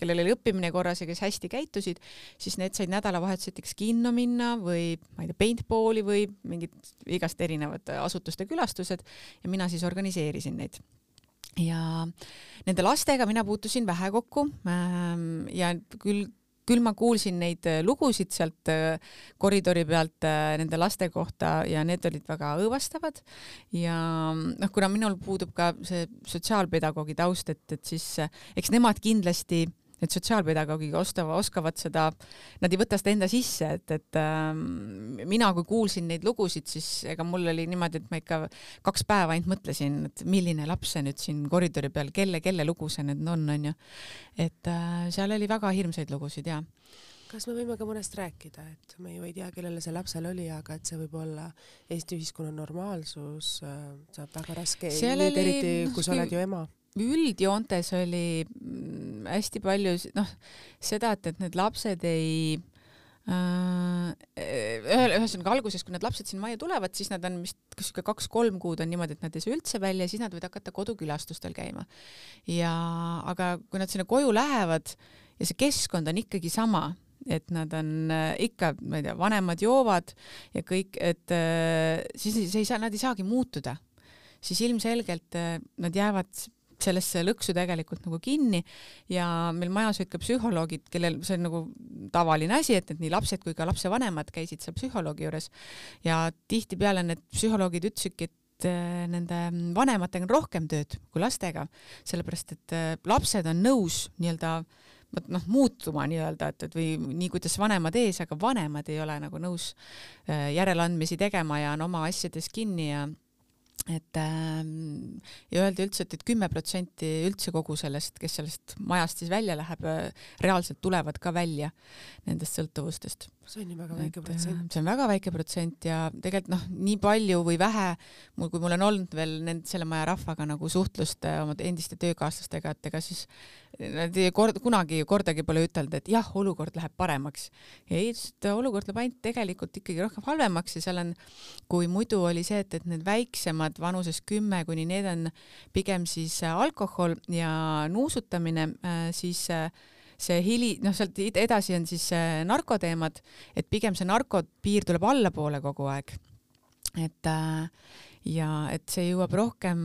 kellel oli õppimine korras ja kes hästi käitusid, siis need said nädalavahetuseks kinno minna või ma ei tea, paintball'i või mingid igast erinevad asutuste külastused ja mina siis organiseerisin neid. Ja nende lastega mina puutusin vähe kokku ähm, ja küll küll ma kuulsin neid äh, lugusid sealt äh, koridori pealt äh, nende laste kohta ja need olid väga õõvastavad. Ja noh, kuna minul puudub ka see sotsiaalpedagoogi taust, et, et siis eks nemad kindlasti et sotsiaalpedagoogid ostava, oskavad seda, nad ei võta seda enda sisse, et, et äh, mina, kui kuulsin neid lugusid, siis ega mul oli niimoodi, et ma ikka kaks päeva ainult mõtlesin, et milline laps see nüüd siin koridori peal, kelle, kelle lugu see nüüd on, onju. et äh, seal oli väga hirmsaid lugusid ja kas me võime ka mõnest rääkida, et me ju ei tea, kellele see lapsel oli, aga et see võib olla Eesti ühiskonna normaalsus, äh, on väga raske, eriti kui sa oled ju ema üldjoontes oli mm, hästi palju noh, seda, et, et need lapsed ei äh, ühesõnaga alguses, kui need lapsed siin majja tulevad, siis nad on vist sihuke kaks-kolm kuud on niimoodi, et nad ei saa üldse välja, siis nad võivad hakata kodukülastustel käima. ja aga kui nad sinna koju lähevad ja see keskkond on ikkagi sama, et nad on äh, ikka, ma ei tea, vanemad joovad ja kõik, et äh, siis see ei saa, nad ei saagi muutuda, siis ilmselgelt nad jäävad sellesse lõksu tegelikult nagu kinni ja meil majas olid ka psühholoogid, kellel see on nagu tavaline asi, et, et nii lapsed kui ka lapsevanemad käisid seal psühholoogi juures. Ja tihtipeale need psühholoogid ütlesidki, et äh, nende vanematega on rohkem tööd kui lastega, sellepärast et äh, lapsed on nõus nii-öelda noh, muutuma nii-öelda, et, et või nii, kuidas vanemad ees, aga vanemad ei ole nagu nõus äh, järeleandmisi tegema ja on oma asjades kinni ja et ähm, ja öeldi üldse, et, et kümme protsenti üldse kogu sellest, kes sellest majast siis välja läheb, äh, reaalselt tulevad ka välja nendest sõltuvustest. See on ju väga väike et, protsent. see on väga väike protsent ja tegelikult noh, nii palju või vähe, mul, kui mul on olnud veel nende, selle maja rahvaga nagu suhtlust äh, oma endiste töökaaslastega, et ega siis nad ei kord, kunagi kordagi pole ütelnud, et jah, olukord läheb paremaks. ei, olukord läheb ainult tegelikult ikkagi rohkem halvemaks ja seal on, kui muidu oli see, et, et need väiksemad vanuses kümme kuni need on pigem siis äh, alkohol ja nuusutamine, äh, siis äh, see hili, noh, sealt edasi on siis narkoteemad, et pigem see narkopiir tuleb allapoole kogu aeg. et äh, ja et see jõuab rohkem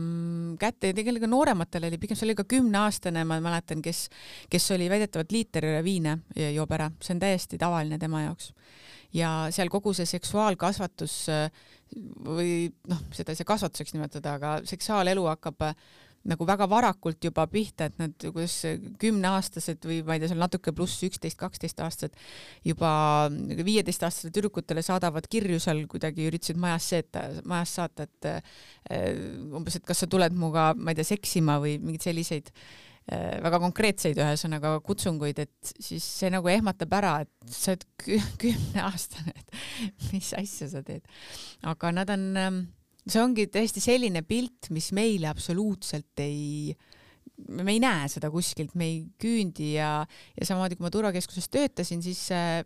kätte ja tegelikult noorematel oli pigem, see oli ka kümneaastane, ma mäletan, kes, kes oli väidetavalt liiter viine joob ära, see on täiesti tavaline tema jaoks. ja seal kogu see seksuaalkasvatus või noh, seda ei saa kasvatuseks nimetada, aga seksuaalelu hakkab nagu väga varakult juba pihta, et nad, kuidas kümneaastased või ma ei tea, seal natuke pluss üksteist, kaksteist aastased juba viieteistaastastele tüdrukutele saadavad kirju seal kuidagi üritasid majas seeta, majas saata, et äh, umbes, et kas sa tuled minuga, ma ei tea, seksima või mingeid selliseid äh, väga konkreetseid ühesõnaga kutsunguid, et siis see nagu ehmatab ära, et sa oled kümneaastane, et mis asja sa teed. aga nad on ähm, see ongi täiesti selline pilt, mis meile absoluutselt ei, me ei näe seda kuskilt, me ei küündi ja, ja samamoodi kui ma turvakeskuses töötasin, siis äh,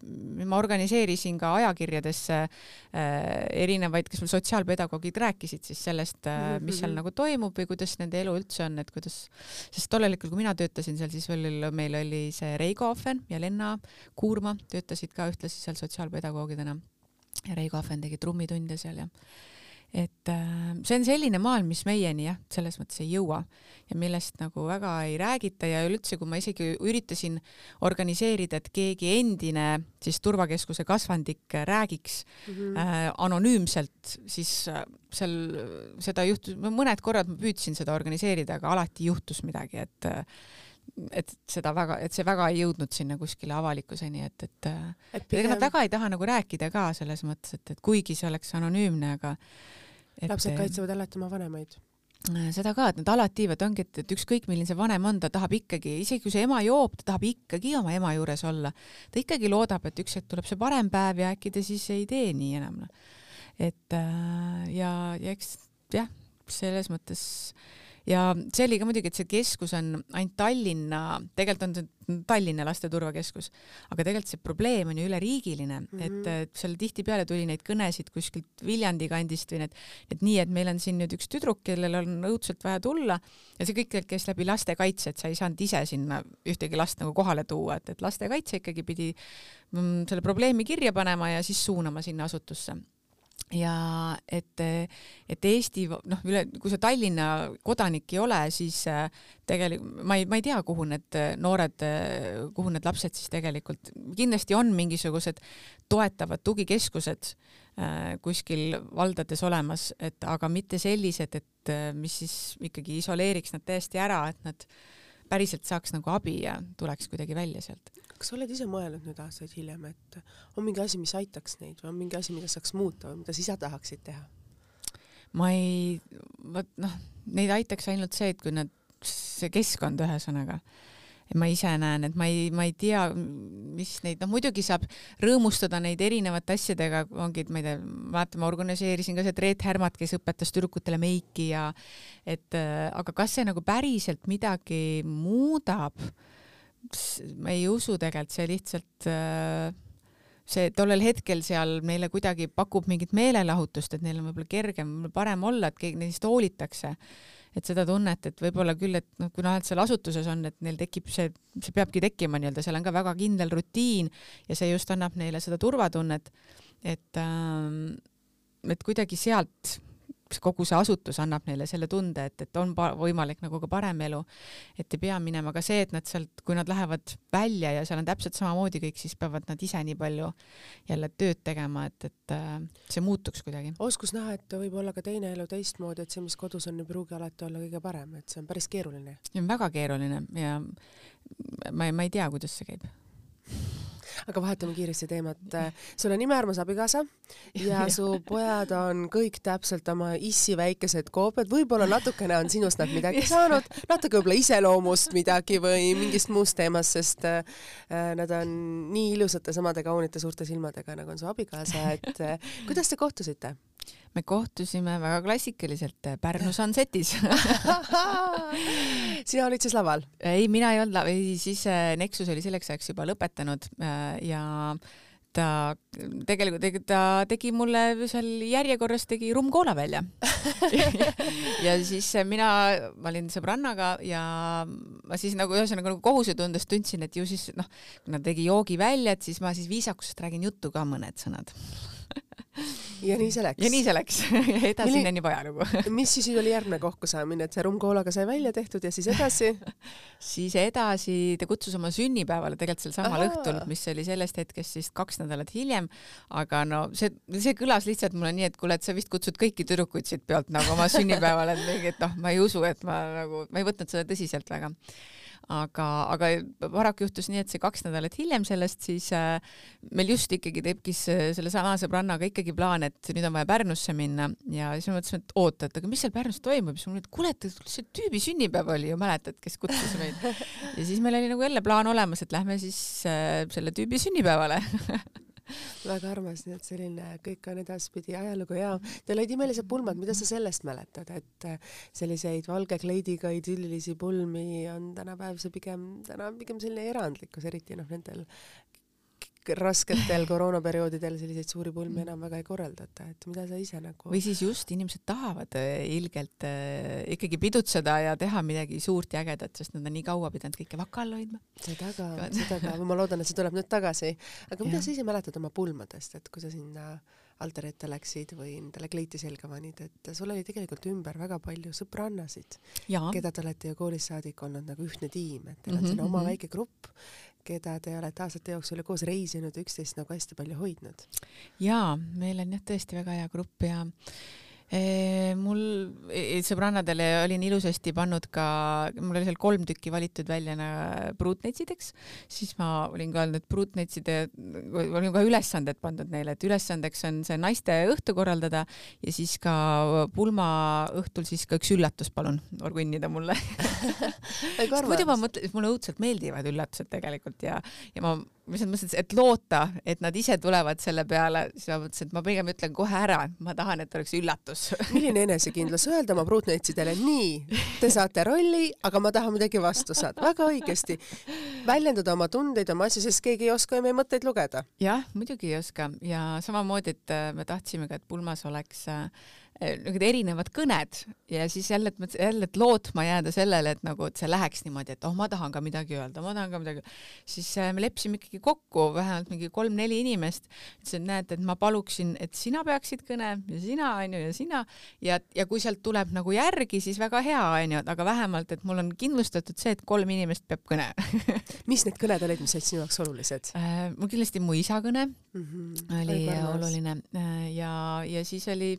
ma organiseerisin ka ajakirjadesse äh, erinevaid, kes mul sotsiaalpedagoogid rääkisid siis sellest äh,, mis seal mhm. nagu toimub või kuidas nende elu üldse on, et kuidas, sest tollel hetkel, kui mina töötasin seal, siis veel meil oli see Reigo Ahven ja Lenna Kuurma töötasid ka ühtlasi seal sotsiaalpedagoogidena. Reigo Ahven tegi trummitunde seal ja et äh, see on selline maailm, mis meieni jah, selles mõttes ei jõua ja millest nagu väga ei räägita ja üleüldse, kui ma isegi üritasin organiseerida, et keegi endine siis turvakeskuse kasvandik räägiks mm -hmm. äh, anonüümselt, siis äh, seal seda juhtus, mõned korrad ma püüdsin seda organiseerida, aga alati juhtus midagi, et äh, et seda väga, et see väga ei jõudnud sinna kuskile avalikkuseni, et, et, et pigem... nad väga ei taha nagu rääkida ka selles mõttes, et, et kuigi see oleks anonüümne, aga et, lapsed kaitsevad alati oma vanemaid äh, seda ka, et nad alati, vot ongi, et, et ükskõik milline see vanem on, ta tahab ikkagi, isegi kui see ema joob, ta tahab ikkagi oma ema juures olla. ta ikkagi loodab, et üks hetk tuleb see parem päev ja äkki ta siis ei tee nii enam. et äh, ja, ja eks jah, selles mõttes ja see oli ka muidugi, et see keskus on ainult Tallinna, tegelikult on see Tallinna laste turvakeskus, aga tegelikult see probleem on ju üleriigiline mm, -hmm. et, seal tihtipeale tuli neid kõnesid kuskilt Viljandi kandist või need, et nii, et meil on siin nüüd üks tüdruk, kellel on õudselt vaja tulla ja see kõik käis läbi lastekaitse, et sa ei saanud ise sinna ühtegi last nagu kohale tuua, et, et lastekaitse ikkagi pidi mm, selle probleemi kirja panema ja siis suunama sinna asutusse ja et, et Eesti noh, üle, kui sa Tallinna kodanik ei ole, siis äh, tegelikult ma ei, ma ei tea, kuhu need noored, kuhu need lapsed siis tegelikult, kindlasti on mingisugused toetavad tugikeskused äh, kuskil valdades olemas, et aga mitte sellised, et äh, mis siis ikkagi isoleeriks nad täiesti ära, et nad päriselt saaks nagu abi ja tuleks kuidagi välja sealt kas sa oled ise mõelnud nüüd aastaid hiljem, et on mingi asi, mis aitaks neid või on mingi asi, mida saaks muuta või mida sa ise tahaksid teha? ma ei, vot noh, neid aitaks ainult see, et kui nad, see keskkond ühesõnaga, et ma ise näen, et ma ei, ma ei tea, mis neid, noh muidugi saab rõõmustada neid erinevate asjadega, ongi, et ma ei tea, vaata, ma organiseerisin ka see Reet Härmat, kes õpetas tüdrukutele meiki ja et aga kas see nagu päriselt midagi muudab ma ei usu tegelikult, see lihtsalt äh, see tollel hetkel seal meile kuidagi pakub mingit meelelahutust, et neil on võib-olla kergem, parem olla, et keegi neist hoolitakse. et seda tunnet, et võib-olla küll, et noh, kui nad seal asutuses on, et neil tekib see, see peabki tekkima nii-öelda, seal on ka väga kindel rutiin ja see just annab neile seda turvatunnet, et ähm, et kuidagi sealt kogu see asutus annab neile selle tunde, et, et on võimalik nagu ka parem elu. et ei pea minema ka see, et nad sealt, kui nad lähevad välja ja seal on täpselt samamoodi kõik, siis peavad nad ise nii palju jälle tööd tegema, et, et äh, see muutuks kuidagi. oskus näha, et võib olla ka teine elu teistmoodi, et see, mis kodus on, ei pruugi alati olla kõige parem, et see on päris keeruline. väga keeruline ja ma ei, ma ei tea, kuidas see käib aga vahetame kiiresti teemat. sul on imearmas abikaasa ja su pojad on kõik täpselt oma issi väikesed koopiad, võib-olla natukene on sinust nad midagi saanud, natuke võib-olla iseloomust midagi või mingist muust teemast, sest äh, nad on nii ilusate, samade kaunite suurte silmadega, nagu on su abikaasa, et äh, kuidas te kohtusite? Me kohtusime väga klassikaliselt Pärnu Sunsetis. Sina olid siis laval? ei, mina ei olnud, ei siis äh, Nexus oli selleks ajaks juba lõpetanud äh, ja ta tegelikult ta tegi mulle seal järjekorras tegi rummkoola välja. Ja siis mina, ma olin sõbrannaga ja ma siis nagu ühesõnaga nagu kohusetundes tundsin, et ju siis noh, kuna tegi joogi välja, et siis ma siis viisakusest räägin juttu ka mõned sõnad ja nii see läks. ja nii see läks. Edasine juba ajalugu mis siis oli järgmine kokkusaamine, et see rummkoolaga sai välja tehtud ja siis edasi? Siis edasi ta kutsus oma sünnipäevale tegelikult sel samal õhtul, mis oli sellest hetkest siis kaks nädalat hiljem. aga no see, see kõlas lihtsalt mulle nii, et kuule, et sa vist kutsud kõiki tüdrukuid siit pealt nagu oma sünnipäevale, et noh, ma ei usu, et ma nagu, ma ei võtnud seda tõsiselt väga aga, aga paraku juhtus nii, et see kaks nädalat hiljem sellest siis äh, meil just ikkagi tekkis äh, selle sama sõbrannaga ikkagi plaan, et nüüd on vaja Pärnusse minna. Ja siis me mõtlesime, et oota, et aga mis seal Pärnus toimub, siis mul oli, et kuule, et see tüübi sünnipäev oli ju, mäletad, kes kutsus meid. ja siis meil oli nagu jälle plaan olemas, et lähme siis äh, selle tüübi sünnipäevale väga armas, nii et selline kõik on edaspidi ajalugu ja teil olid imelised pulmad, mida sa sellest mäletad, et äh, selliseid valge kleidiga idüllilisi pulmi on tänapäev see pigem, täna on pigem selline erandlikkus, eriti noh, nendel rasketel koroonaperioodidel selliseid suuri pulmi enam väga ei korraldata, et mida sa ise nagu või siis just inimesed tahavad äh, ilgelt äh, ikkagi pidutseda ja teha midagi suurt ja ägedat, sest nad on nii kaua pidanud kõike vaka all hoidma. seda ka, seda ka, ma loodan, et see tuleb nüüd tagasi. aga mida ja. sa ise mäletad oma pulmadest, et kui sa sinna altari ette läksid või endale kleiti selga panid, et sul oli tegelikult ümber väga palju sõbrannasid, keda te olete ju koolist saadik olnud nagu ühtne tiim, et teil on mm -hmm. siin oma mhm. väike grupp keda te olete aastate jooksul koos reisinud, üksteist nagu hästi palju hoidnud. jaa, meil on jah tõesti väga hea grupp ja mul e, sõbrannadele olin ilusasti pannud ka, mul oli seal kolm tükki valitud välja pruutnetsideks, siis ma olin ka öelnud, et pruutnetside, olin ka ülesanded pandud neile, et ülesandeks on see naiste õhtu korraldada ja siis ka pulma õhtul siis ka üks üllatus palun orgunnida mulle. Muidu ma mõtlen, mulle õudselt meeldivad üllatused tegelikult ja, ja ma ma lihtsalt mõtlesin, et loota, et nad ise tulevad selle peale, siis ma mõtlesin, et ma pigem ütlen kohe ära, ma tahan, et oleks üllatus milline enesekindlus öelda oma pruutnäitsidele, nii, te saate rolli, aga ma tahan midagi vastu saada, väga õigesti. väljendada oma tundeid, oma asju, sest keegi ei oska ju meie mõtteid lugeda. jah, muidugi ei oska ja samamoodi, et äh, me tahtsime ka, et pulmas oleks äh, Eh, niisugused erinevad kõned ja siis jälle, et jälle, et lootma jääda sellele, et nagu, et see läheks niimoodi, et oh, ma tahan ka midagi öelda, ma tahan ka midagi, siis äh, me leppisime ikkagi kokku, vähemalt mingi kolm-neli inimest, ütlesin, et näed, et ma paluksin, et sina peaksid kõne ja sina onju ja sina ja, ja kui sealt tuleb nagu järgi, siis väga hea onju, aga vähemalt, et mul on kindlustatud see, et kolm inimest peab kõne mis need kõned olid, mis olid sinu jaoks olulised äh,? mul kindlasti mu isa kõne mm -hmm. oli oluline äh, ja, ja siis oli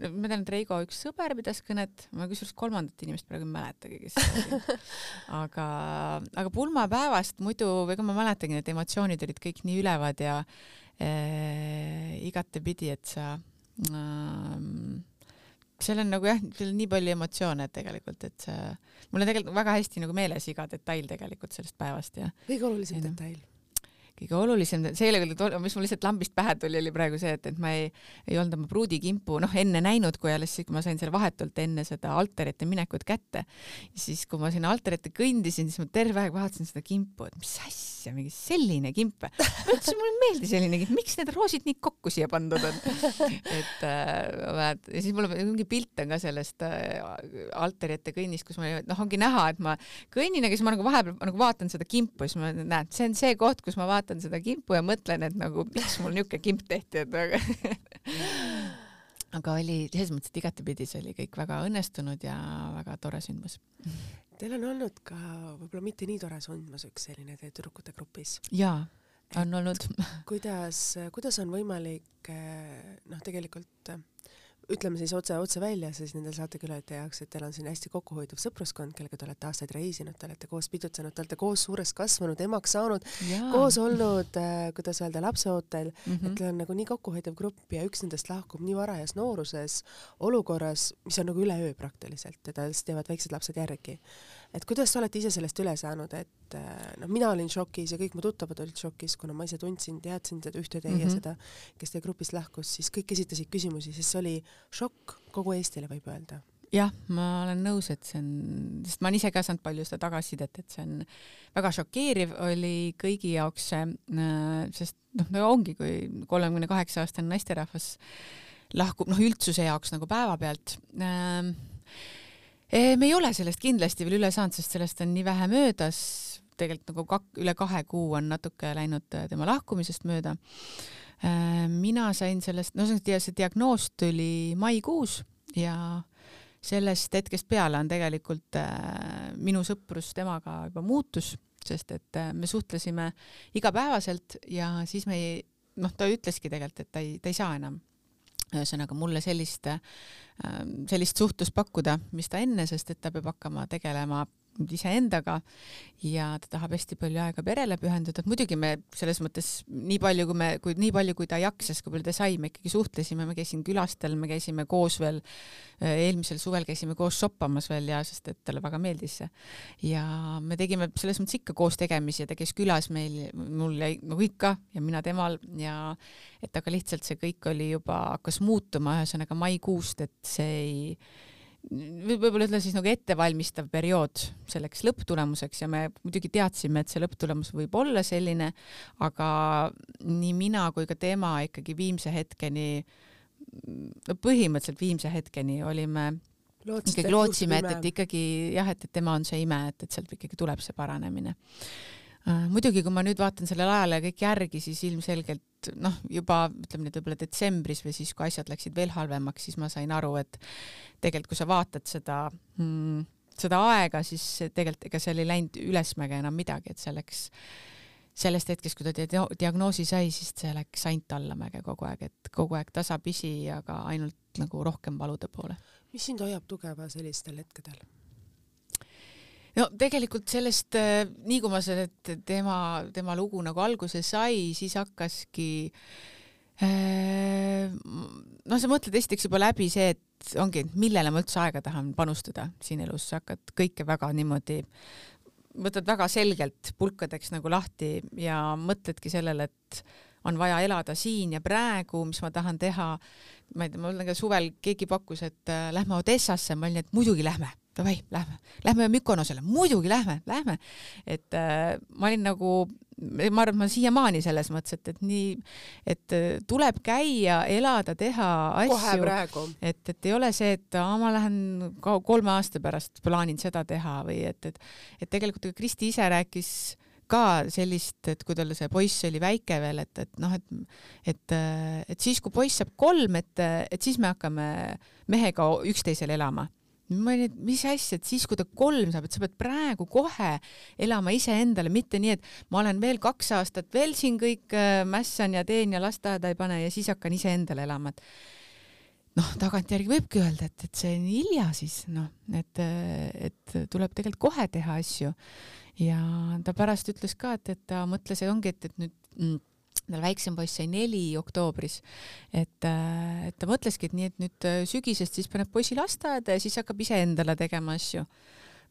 ma tean, et Reigo üks sõber pidas kõnet, ma kusjuures kolmandat inimest praegu ei mäletagi, kes see oli. aga, aga pulmapäevast muidu, ega ma mäletangi, need emotsioonid olid kõik nii ülevad ja äh, igatepidi, et sa äh, seal on nagu jah, seal on nii palju emotsioone tegelikult, et see, mul on tegelikult väga hästi nagu meeles iga detail tegelikult sellest päevast ja. kõige olulisem detail kõige olulisem, see ei ole, mis mul lihtsalt lambist pähe tuli, oli praegu see, et, et ma ei, ei olnud oma pruudikimpu noh, enne näinud, kui alles kui ma sain selle vahetult enne seda alterite minekut kätte. siis, kui ma sinna alterite kõndisin, siis ma terve aeg vaatasin seda kimpu, et mis asja, mingi selline kimp. ma ütlesin, mulle ei meeldi selline kimp, miks need roosid nii kokku siia pandud on? et äh, ja siis mul mingi pilt on ka sellest äh, alterite kõnnist, kus ma noh, ongi näha, et ma kõnnin ja siis ma nagu vahepeal nagu vaatan seda kimpu, siis ma näen, see on see koht, kus ma vaatan vaatan seda kimpu ja mõtlen, et nagu miks mul niisugune kimp tehti, et aga aga oli selles mõttes, et igatepidi see oli kõik väga õnnestunud ja väga tore sündmus. Teil on olnud ka võib-olla mitte nii tore sündmus, üks selline teie tüdrukute grupis. jaa, on olnud. kuidas, kuidas on võimalik noh, tegelikult ütleme siis otse, otse välja siis nendel saatekülaliste jaoks, et teil on siin hästi kokkuhoidev sõpruskond, kellega te olete aastaid reisinud, te olete koos pidutsenud, te olete koos suureks kasvanud, emaks saanud, koos olnud äh,, kuidas öelda, lapseootel mm, -hmm. et teil on nagu nii kokkuhoidev grupp ja üks nendest lahkub nii varajas nooruses olukorras, mis on nagu üleöö praktiliselt ja siis teevad väiksed lapsed järgi et kuidas te olete ise sellest üle saanud, et äh, noh, mina olin šokis ja kõik mu tuttavad olid šokis, kuna ma ise tundsin, teadsin seda ühte teie mm -hmm. seda, kes teie grupist lahkus, siis kõik esitasid küsimusi, sest see oli šokk kogu Eestile, võib öelda jah, ma olen nõus, et see on, sest ma olen ise ka saanud palju seda tagasisidet, et see on väga šokeeriv oli kõigi jaoks see, äh, sest noh, no ongi, kui kolmekümne kaheksa aastane naisterahvas lahkub noh, üldsuse jaoks nagu päevapealt äh, me ei ole sellest kindlasti veel üle saanud, sest sellest on nii vähe möödas, tegelikult nagu kak-, üle kahe kuu on natuke läinud äh, tema lahkumisest mööda. Äh, mina sain sellest, no see diagnoos tuli maikuus ja sellest hetkest peale on tegelikult äh, minu sõprus temaga juba muutus, sest et me suhtlesime igapäevaselt ja siis me ei, noh, ta ütleski tegelikult, et ta ei, ta ei saa enam ühesõnaga mulle sellist, ähm, sellist suhtlust pakkuda, mis ta enne, sest et ta peab hakkama tegelema iseendaga ja ta tahab hästi palju aega perele pühendada, et muidugi me selles mõttes nii palju, kui me, kui nii palju, kui ta jaksas, kui palju ta sai, me ikkagi suhtlesime, ma käisin külastel, me käisime koos veel, äh, eelmisel suvel käisime koos shoppamas veel ja sest et talle väga meeldis see. ja me tegime selles mõttes ikka koos tegemisi ja ta käis külas meil, mul jäi nagu ikka ja mina temal ja et aga lihtsalt see kõik oli juba, hakkas muutuma, ühesõnaga maikuust, et see ei võib-olla ütle siis nagu ettevalmistav periood selleks lõpptulemuseks ja me muidugi teadsime, et see lõpptulemus võib olla selline, aga nii mina kui ka tema ikkagi viimse hetkeni, no põhimõtteliselt viimse hetkeni olime Lootsite, ikkagi lootsime, et, et ikkagi jah, et, et tema on see ime, et, et sealt ikkagi tuleb see paranemine muidugi, kui ma nüüd vaatan sellele ajale kõik järgi, siis ilmselgelt noh, juba ütleme nüüd võib-olla detsembris või siis, kui asjad läksid veel halvemaks, siis ma sain aru, et tegelikult kui sa vaatad seda mm, seda aega, siis tegelikult ega seal ei läinud ülesmäge enam midagi, et see läks sellest hetkest, kui ta diagnoosi sai, siis see läks ainult allamäge kogu aeg, et kogu aeg tasapisi, aga ainult nagu rohkem valude poole. mis sind hoiab tugeva sellistel hetkedel? No tegelikult sellest, äh, nii kui ma selle tema, tema lugu nagu alguse sai, siis hakkaski äh, noh, sa mõtled esiteks juba läbi see, et ongi, millele ma üldse aega tahan panustada siin elus, sa hakkad kõike väga niimoodi võtad väga selgelt pulkadeks nagu lahti ja mõtledki sellele, et on vaja elada siin ja praegu, mis ma tahan teha. ma ei tea, mul ka suvel keegi pakkus, et äh, lähme Odessasse, ma olin, et muidugi lähme, davai, lähme, lähme Mykonosele, muidugi lähme, lähme. et äh, ma olin nagu ma arvan, et ma siiamaani selles mõttes, et, et nii, et äh, tuleb käia, elada, teha asju. et, et ei ole see, et aa, ma lähen kolme aasta pärast plaanin seda teha või et, et, et tegelikult Kristi ise rääkis ka sellist, et kui tal see poiss oli väike veel, et, et noh, et, et, et siis, kui poiss saab kolm, et, et siis me hakkame mehega üksteisel elama ma olin, et mis asja, et siis kui ta kolm saab, et sa pead praegu kohe elama iseendale, mitte nii, et ma olen veel kaks aastat veel siin kõik äh, mässan ja teen ja lasteaeda ei pane ja siis hakkan iseendale elama, et noh, tagantjärgi võibki öelda, et, et see on hilja siis noh, et, et tuleb tegelikult kohe teha asju. ja ta pärast ütles ka, et, et ta mõtles, et ongi, et, et nüüd mm, tal väiksem poiss sai neli oktoobris, et, äh, et ta mõtleski, et nii, et nüüd äh, sügisest siis paneb poisi lasteaeda ja siis hakkab iseendale tegema asju.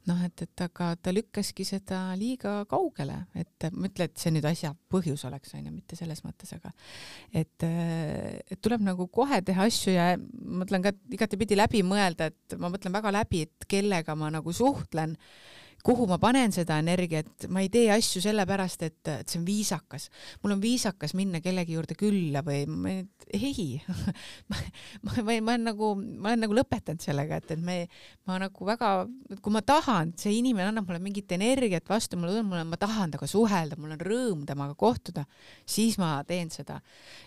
noh, et, et aga ta lükkaski seda liiga kaugele, et ma ütlen, et see nüüd asja põhjus oleks, onju, mitte selles mõttes, aga et, äh, et tuleb nagu kohe teha asju ja mõtlen ka igatepidi läbi mõelda, et ma mõtlen väga läbi, et kellega ma nagu suhtlen kuhu ma panen seda energiat, ma ei tee asju sellepärast, et, et see on viisakas. mul on viisakas minna kellegi juurde külla või ma, ei ma, ma, ma, ma olen nagu, ma olen nagu lõpetanud sellega, et, et me, ma nagu väga, kui ma tahan, see inimene annab mulle mingit energiat vastu, mulle tundub, mulle, ma tahan temaga suhelda, mul on rõõm temaga kohtuda, siis ma teen seda.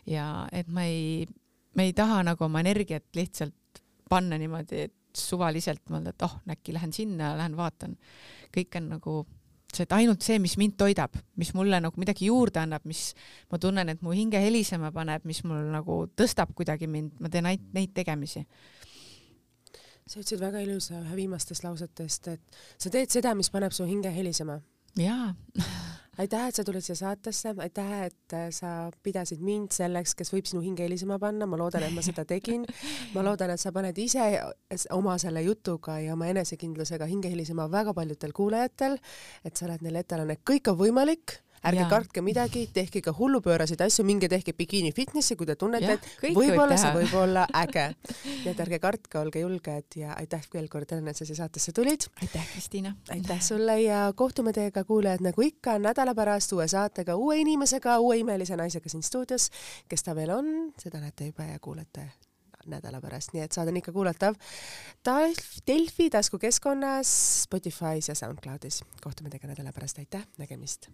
ja et ma ei, ma ei taha nagu oma energiat lihtsalt panna niimoodi, et suvaliselt mõelda, et oh, äkki lähen sinna, lähen vaatan kõik on nagu see, et ainult see, mis mind toidab, mis mulle nagu midagi juurde annab, mis ma tunnen, et mu hinge helisema paneb, mis mul nagu tõstab kuidagi mind, ma teen ainult neid tegemisi. sa ütlesid väga ilusa ühe viimastest lausetest, et sa teed seda, mis paneb su hinge helisema. jaa aitäh, et sa tulid siia saatesse, aitäh, et äh, sa pidasid mind selleks, kes võib sinu hinge helisema panna, ma loodan, et ma seda tegin. ma loodan, et sa paned ise oma selle jutuga ja oma enesekindlusega hinge helisema väga paljudel kuulajatel, et sa oled neile ette andnud, et kõik on võimalik ärge ja. kartke midagi, tehke ka hullupööraseid asju, minge tehke bikiini fitnessi, kui te tunnete, et võib-olla see võib olla äge. nii et ärge kartke, olge julged ja aitäh veel kord, Helen, et sa siia saatesse tulid. aitäh, Kristiina. aitäh sulle ja kohtume teiega, kuulajad, nagu ikka nädala pärast uue saatega, uue inimesega, uue imelise naisega siin stuudios. kes ta veel on, seda näete juba ja kuulete nädala pärast, nii et saade on ikka kuulatav Delfi taskukeskkonnas, Spotify's ja SoundCloudis. kohtume teiega nädala pärast, aitäh, nägemist!